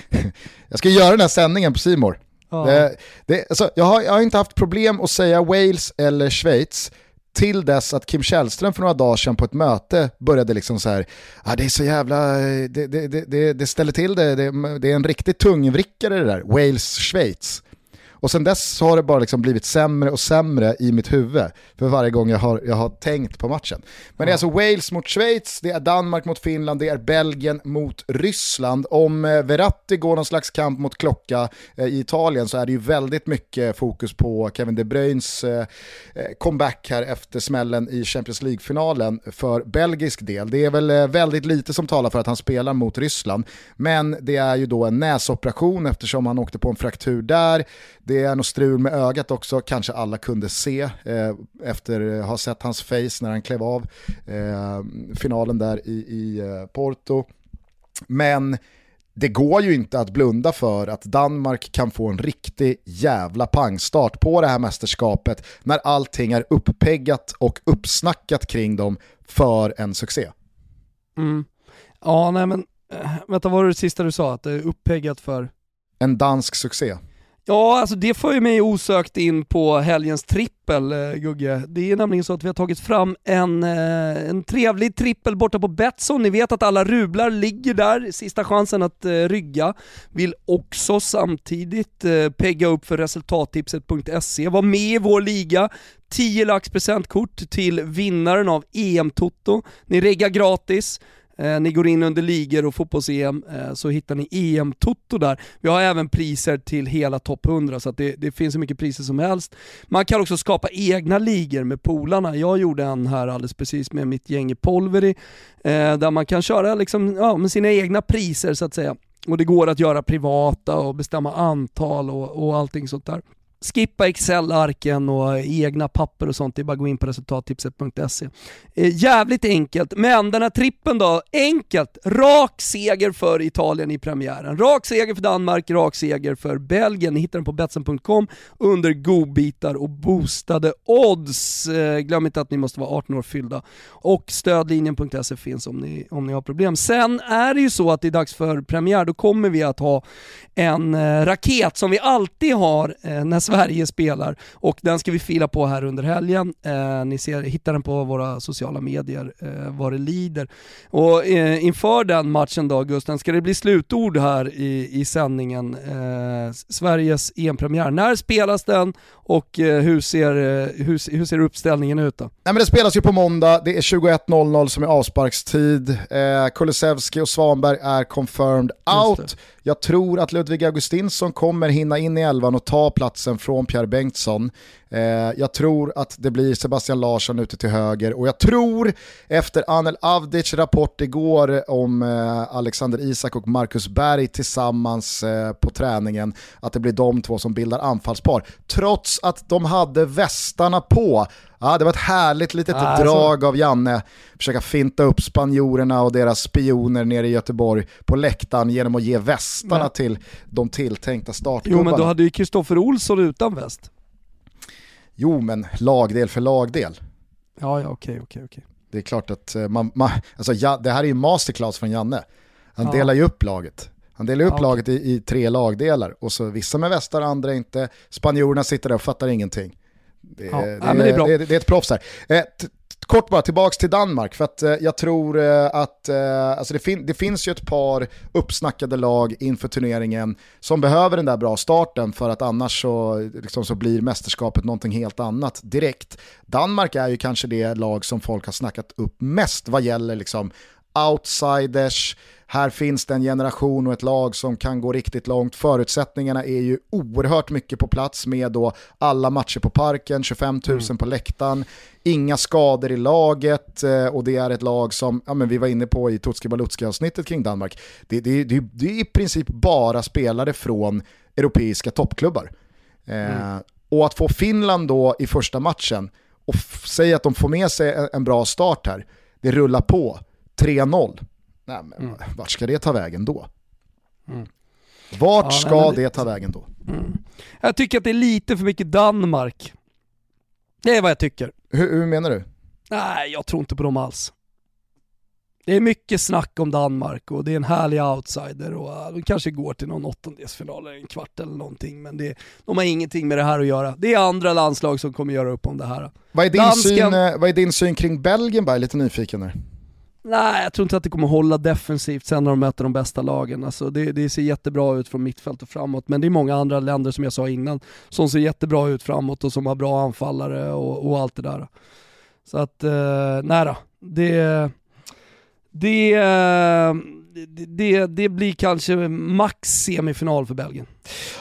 jag ska göra den här sändningen på Simor. Det, det, alltså, jag, har, jag har inte haft problem att säga Wales eller Schweiz till dess att Kim Källström för några dagar sedan på ett möte började liksom så här, ah, det är så jävla, eh, det, det, det, det ställer till det, det, det är en riktigt tungvrickare det där, Wales-Schweiz. Och sen dess har det bara liksom blivit sämre och sämre i mitt huvud för varje gång jag har, jag har tänkt på matchen. Men det är alltså Wales mot Schweiz, det är Danmark mot Finland, det är Belgien mot Ryssland. Om eh, Verratti går någon slags kamp mot klocka eh, i Italien så är det ju väldigt mycket fokus på Kevin De Bruynes eh, comeback här efter smällen i Champions League-finalen för belgisk del. Det är väl väldigt lite som talar för att han spelar mot Ryssland, men det är ju då en näsoperation eftersom han åkte på en fraktur där. Det är nog strul med ögat också, kanske alla kunde se eh, efter att ha sett hans face när han klev av eh, finalen där i, i eh, Porto. Men det går ju inte att blunda för att Danmark kan få en riktig jävla pangstart på det här mästerskapet när allting är uppeggat och uppsnackat kring dem för en succé. Mm. Ja, nej men, äh, vänta vad var det sista du sa? Att det är uppeggat för? En dansk succé. Ja, alltså det för ju mig osökt in på helgens trippel, eh, Gugge. Det är nämligen så att vi har tagit fram en, eh, en trevlig trippel borta på Betsson. Ni vet att alla rublar ligger där, sista chansen att eh, rygga. Vill också samtidigt eh, pegga upp för resultattipset.se. Var med i vår liga, 10 lax presentkort till vinnaren av EM-toto. Ni reggar gratis. Eh, ni går in under ligor och fotbolls-EM eh, så hittar ni EM-toto där. Vi har även priser till hela topp 100 så det, det, finns så mycket priser som helst. Man kan också skapa egna ligor med polarna. Jag gjorde en här alldeles precis med mitt gäng i Polveri eh, där man kan köra liksom, ja, med sina egna priser så att säga. Och det går att göra privata och bestämma antal och, och allting sånt där. Skippa Excel-arken och egna papper och sånt, det är bara att gå in på resultattipset.se. Eh, jävligt enkelt, men den här trippen då, enkelt. Rak seger för Italien i premiären. Rak seger för Danmark, rak seger för Belgien. Ni hittar den på betsen.com under godbitar och boostade odds. Eh, glöm inte att ni måste vara 18 år fyllda. Och stödlinjen.se finns om ni, om ni har problem. Sen är det ju så att det är dags för premiär, då kommer vi att ha en eh, raket som vi alltid har eh, när Sverige spelar och den ska vi fila på här under helgen. Eh, ni ser, hittar den på våra sociala medier eh, vad det lider. Och eh, inför den matchen då Gusten, ska det bli slutord här i, i sändningen? Eh, Sveriges EM-premiär. När spelas den och eh, hur, ser, eh, hur, hur ser uppställningen ut då? Nej, men det spelas ju på måndag, det är 21.00 som är avsparkstid. Eh, Kulusevski och Svanberg är confirmed out. Jag tror att Ludvig Augustinsson kommer hinna in i elvan och ta platsen från Pierre Bengtsson. Eh, jag tror att det blir Sebastian Larsson ute till höger och jag tror efter Anel Avdic rapport igår om eh, Alexander Isak och Marcus Berg tillsammans eh, på träningen att det blir de två som bildar anfallspar. Trots att de hade västarna på. Ja, det var ett härligt litet alltså. drag av Janne. Försöka finta upp spanjorerna och deras spioner nere i Göteborg på läktaren genom att ge västarna men. till de tilltänkta startgubbarna. Jo men då hade ju Kristoffer Olsson utan väst. Jo men lagdel för lagdel. Ja, ja okej, okej, okej. Det är klart att eh, man, man alltså, ja, det här är ju masterclass från Janne. Han ja. delar ju upp laget. Han delar upp ja, laget i, i, tre lagdelar och så vissa med västar, andra inte. Spanjorerna sitter där och fattar ingenting. Det, ja. det, ja, det, är, det, är ett proffs här. Eh, kort bara, tillbaka till Danmark, för att eh, jag tror eh, att eh, alltså det, fin det, finns ju ett par uppsnackade lag inför turneringen som behöver den där bra starten för att annars så, liksom, så blir mästerskapet någonting helt annat direkt. Danmark är ju kanske det lag som folk har snackat upp mest vad gäller liksom outsiders, här finns det en generation och ett lag som kan gå riktigt långt. Förutsättningarna är ju oerhört mycket på plats med då alla matcher på parken, 25 000 mm. på läktaren, inga skador i laget eh, och det är ett lag som, ja, men vi var inne på i Tutski Balutski avsnittet kring Danmark, det, det, det, det är i princip bara spelare från europeiska toppklubbar. Eh, mm. och att få Finland då i första matchen och säga att de får med sig en, en bra start här, det rullar på, 3-0. Nej, men mm. vart ska det ta vägen då? Mm. Vart ja, ska det, det ta vägen då? Mm. Jag tycker att det är lite för mycket Danmark. Det är vad jag tycker. Hur, hur menar du? Nej, jag tror inte på dem alls. Det är mycket snack om Danmark och det är en härlig outsider och uh, de kanske går till någon åttondelsfinal eller en kvart eller någonting men det, de har ingenting med det här att göra. Det är andra landslag som kommer göra upp om det här. Vad är din, Dansken- syn, eh, vad är din syn kring Belgien bara? Lite nyfiken här. Nej, jag tror inte att det kommer hålla defensivt sen när de möter de bästa lagen. Alltså det, det ser jättebra ut från mittfält och framåt, men det är många andra länder som jag sa innan som ser jättebra ut framåt och som har bra anfallare och, och allt det där. Så att, eh, nej då. Det, det, det, det, blir kanske max semifinal för Belgien.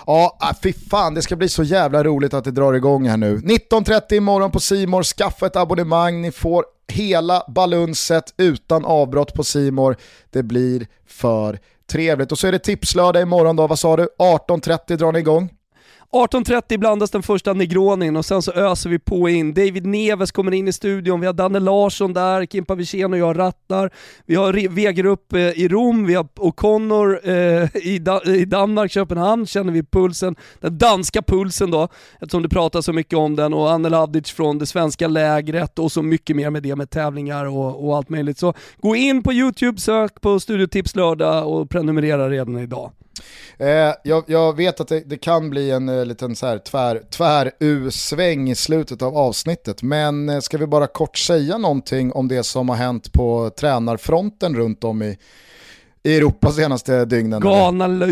Ja, äh, fy fan det ska bli så jävla roligt att det drar igång här nu. 19.30 imorgon på Simor. skaffa ett abonnemang, ni får hela balunset utan avbrott på Simor. Det blir för trevligt. Och så är det tipslördag imorgon då, vad sa du? 18.30 drar ni igång. 18.30 blandas den första negronin och sen så öser vi på in. David Neves kommer in i studion, vi har Danne Larsson där, Kimpa Wirsén och jag rattar. Vi har Wegerup eh, i Rom, vi har O'Connor eh, i, i Danmark, Köpenhamn, känner vi pulsen. Den danska pulsen då, eftersom det pratas så mycket om den, och Anne Lavdic från det svenska lägret och så mycket mer med det med tävlingar och, och allt möjligt. Så gå in på YouTube, sök på Studiotips lördag och prenumerera redan idag. Eh, jag, jag vet att det, det kan bli en eh, liten så här tvär, tvär-U-sväng i slutet av avsnittet, men eh, ska vi bara kort säga någonting om det som har hänt på tränarfronten runt om i, i Europa senaste dygnen? galna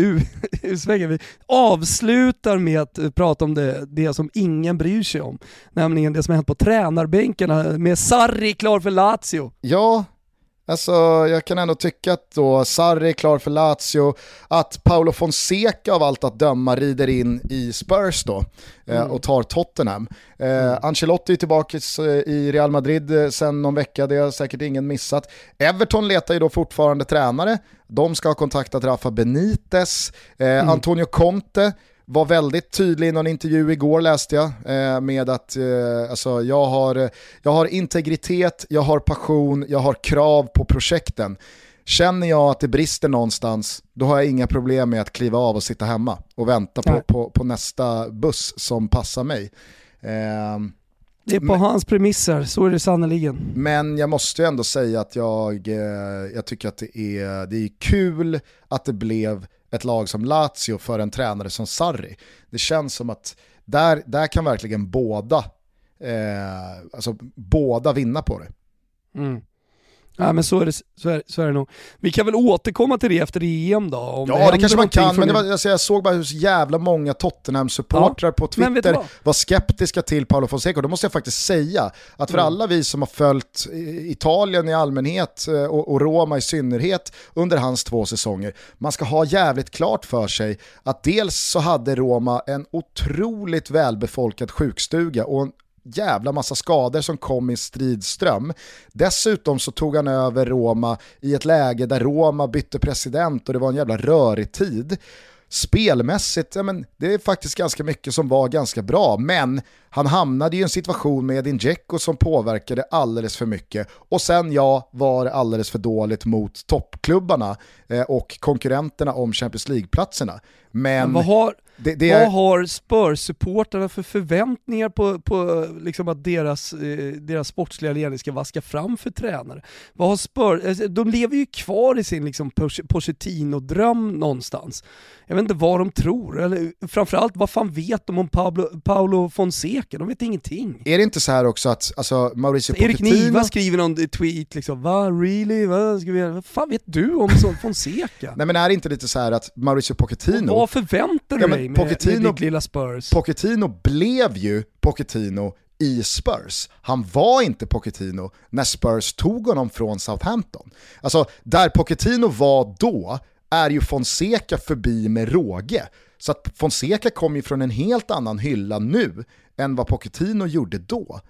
utsvänger. Vi avslutar med att eh, prata om det, det som ingen bryr sig om. Nämligen det som har hänt på tränarbänkarna med Sarri klar för Lazio. Ja, alltså jag kan ändå tycka att då Sarri är klar för Lazio, att Paolo Fonseca av allt att döma rider in i Spurs då eh, och tar Tottenham. Eh, Ancelotti är tillbaka s- i Real Madrid eh, sen någon vecka, det har säkert ingen missat. Everton letar ju då fortfarande tränare, de ska ha kontaktat Rafa Benitez, eh, Antonio Conte, var väldigt tydlig i någon intervju igår läste jag eh, med att eh, alltså, jag, har, eh, jag har integritet, jag har passion, jag har krav på projekten. Känner jag att det brister någonstans, då har jag inga problem med att kliva av och sitta hemma och vänta på, på, på nästa buss som passar mig. Ehm, Det är på hans premisser, så är det sannerligen. men jag måste ju ändå säga att jag, eh, jag tycker att det är, det är kul att det blev ett lag som Lazio för en tränare som Sarri. Det känns som att där, där kan verkligen båda, eh, alltså båda vinna på det. Mm. Ja, men så är, det, så, är, så är det nog. Vi kan väl återkomma till det efter EM då? Om Ja det, händer kanske man kan, men det det. var, alltså, jag såg bara hur jävla många Tottenham-supportrar på vet du Twitter var skeptiska till Paolo Fonseca. Då måste jag faktiskt säga att för Mm. alla vi som har följt Italien i allmänhet eh, och, och Roma i synnerhet under hans två säsonger, man ska ha jävligt klart för sig att dels så hade Roma en otroligt välbefolkad sjukstuga och en jävla massa skador som kom i stridström. Dessutom så tog han över Roma i ett läge där Roma bytte president och det var en jävla rörig tid. Spelmässigt, ja, men det är faktiskt ganska mycket som var ganska bra, men han hamnade i en situation med Edin Dzeko som påverkade alldeles för mycket. Och sen ja, var det alldeles för dåligt mot toppklubbarna eh, och konkurrenterna om Champions League-platserna. Men, Men vad har, det, det vad har Spurs-supportrarna för förväntningar på, på liksom att deras, eh, deras sportsliga ledning ska vaska fram för tränare? Vad har Spurs, alltså, de lever ju kvar i sin liksom Poch- Pochettino-dröm någonstans. Jag vet inte vad de tror, eller framförallt vad fan vet de om Pablo, Paolo Fonseca? De vet ingenting. är det inte så här också att alltså, Mauricio Erik Pochettino... Niva skriver någon tweet liksom, va really? Vad, ska vi vad fan vet du om så Fonseca? Nej men är det inte lite så här att Mauricio Pochettino... Vad förväntar du Ja, dig med, Pochettino- med ditt lilla Spurs? Pochettino blev ju Pochettino i Spurs. Han var inte Pochettino när Spurs tog honom från Southampton. Alltså, där Pochettino var då är ju Fonseca förbi med råge. Så att Fonseca kom ju från en helt annan hylla nu än vad Pochettino gjorde då.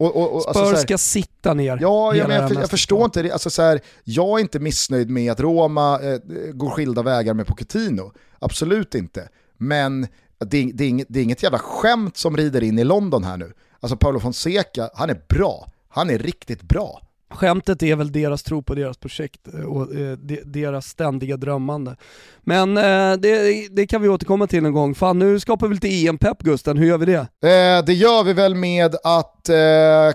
Och, och, och, Spurs alltså så här- ska sitta ner Ja, hela jag, jag, förstår inte det. Alltså, så här, jag är inte missnöjd med att Roma eh, går skilda vägar med Pochettino. Absolut inte. Men det, det, är inget, det är inget jävla skämt som rider in i London här nu. Alltså Paolo Fonseca, han är bra. Han är riktigt bra. Skämtet är väl deras tro på deras projekt eh, och eh, deras ständiga drömmande. Men eh, det, det kan vi återkomma till en gång. Fan nu skapar vi lite EM-pepp Gusten, hur gör vi det? Det gör vi väl med att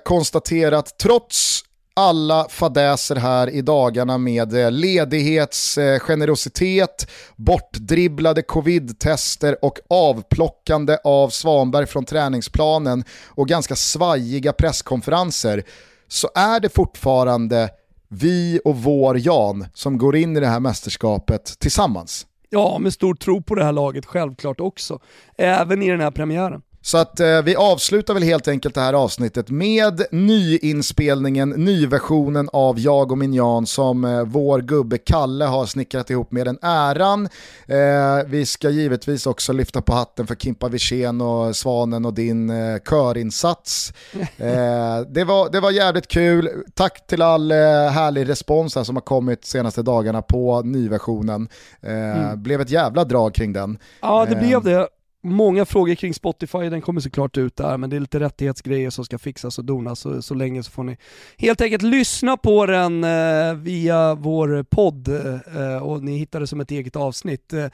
konstatera att trots alla fadäser här i dagarna med ledighetsgenerositet, bortdribblade covid-tester och avplockande av Svanberg från träningsplanen och ganska svajiga presskonferenser så är det fortfarande vi och vår Jan som går in i det här mästerskapet tillsammans. Ja, med stor tro på det här laget självklart också. Även i den här premiären. Så att eh, vi avslutar väl helt enkelt det här avsnittet med nyinspelningen, nyversionen av Jag och min Jan som eh, vår gubbe Kalle har snickrat ihop med den äran. Eh, vi ska givetvis också lyfta på hatten för Kimpa Wirsén och Svanen och din eh, körinsats. Eh, det, var, det var jävligt kul. Tack till all eh, härlig respons här som har kommit senaste dagarna på nyversionen. Eh, Mm. Blev ett jävla drag kring den. Ja, det blev det. Många frågor kring Spotify, den kommer såklart ut där, men det är lite rättighetsgrejer som ska fixas och donas, så, så länge så får ni helt enkelt lyssna på den eh, via vår podd eh, och ni hittar det som ett eget avsnitt. Eh,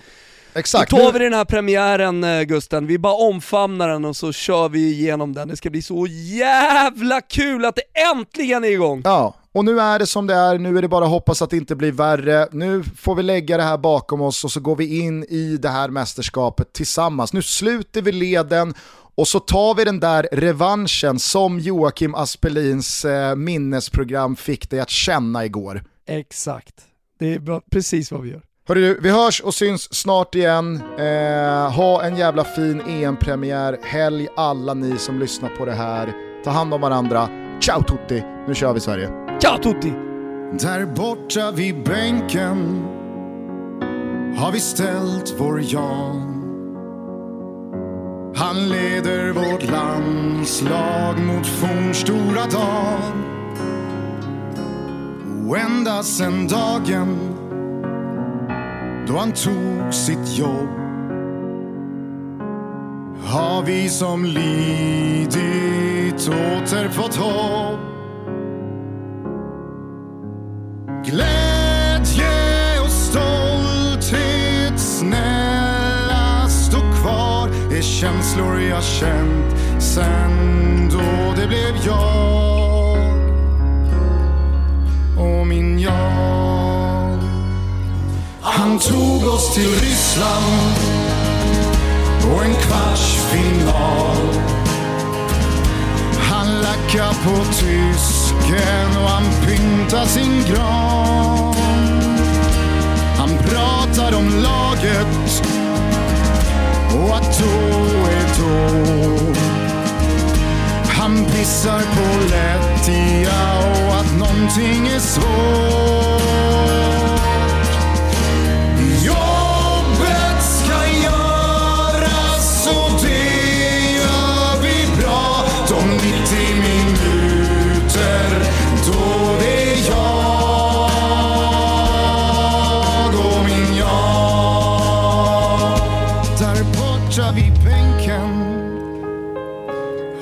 Exakt. Då tar vi den här premiären eh, Gusten, vi bara omfamnar den och så kör vi igenom den. Det ska bli så jävla kul att det äntligen är igång! Ja, och nu är det som det är, nu är det bara att hoppas att det inte blir värre. Nu får vi lägga det här bakom oss och så går vi in i det här mästerskapet tillsammans. Nu sluter vi leden och så tar vi den där revanschen som Joakim Aspelins eh, minnesprogram fick dig att känna igår. Exakt, det är bra, precis vad vi gör. Hörru vi hörs och syns snart igen. Eh, ha en jävla fin EM-premiär, helg alla ni som lyssnar på det här. Ta hand om varandra. Ciao tutti, nu kör vi Sverige. Ciao tutti! Där borta vid bänken har vi ställt vår Jan. Han leder vårt landslag mot fornstora dagar. Och ända sen dagen då han tog sitt jobb har vi som lidit åter fått hopp. Glädje och stolthet snälla stå kvar är känslor jag känt sen då det blev jag och min jag. Han tog oss till Ryssland och en kvartsfinal han lackar på tyst tysken och han pyntar sin gran. Han pratar om laget och att då är då. Han pissar på lättja och att någonting är svårt.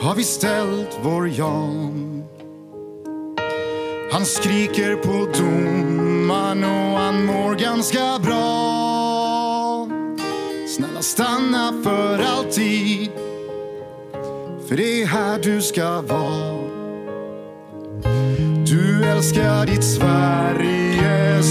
Har vi ställt vår Jan. Han skriker på domaren och han mår ganska bra. Snälla stanna för alltid. För det är här du ska vara. Du älskar ditt Sverige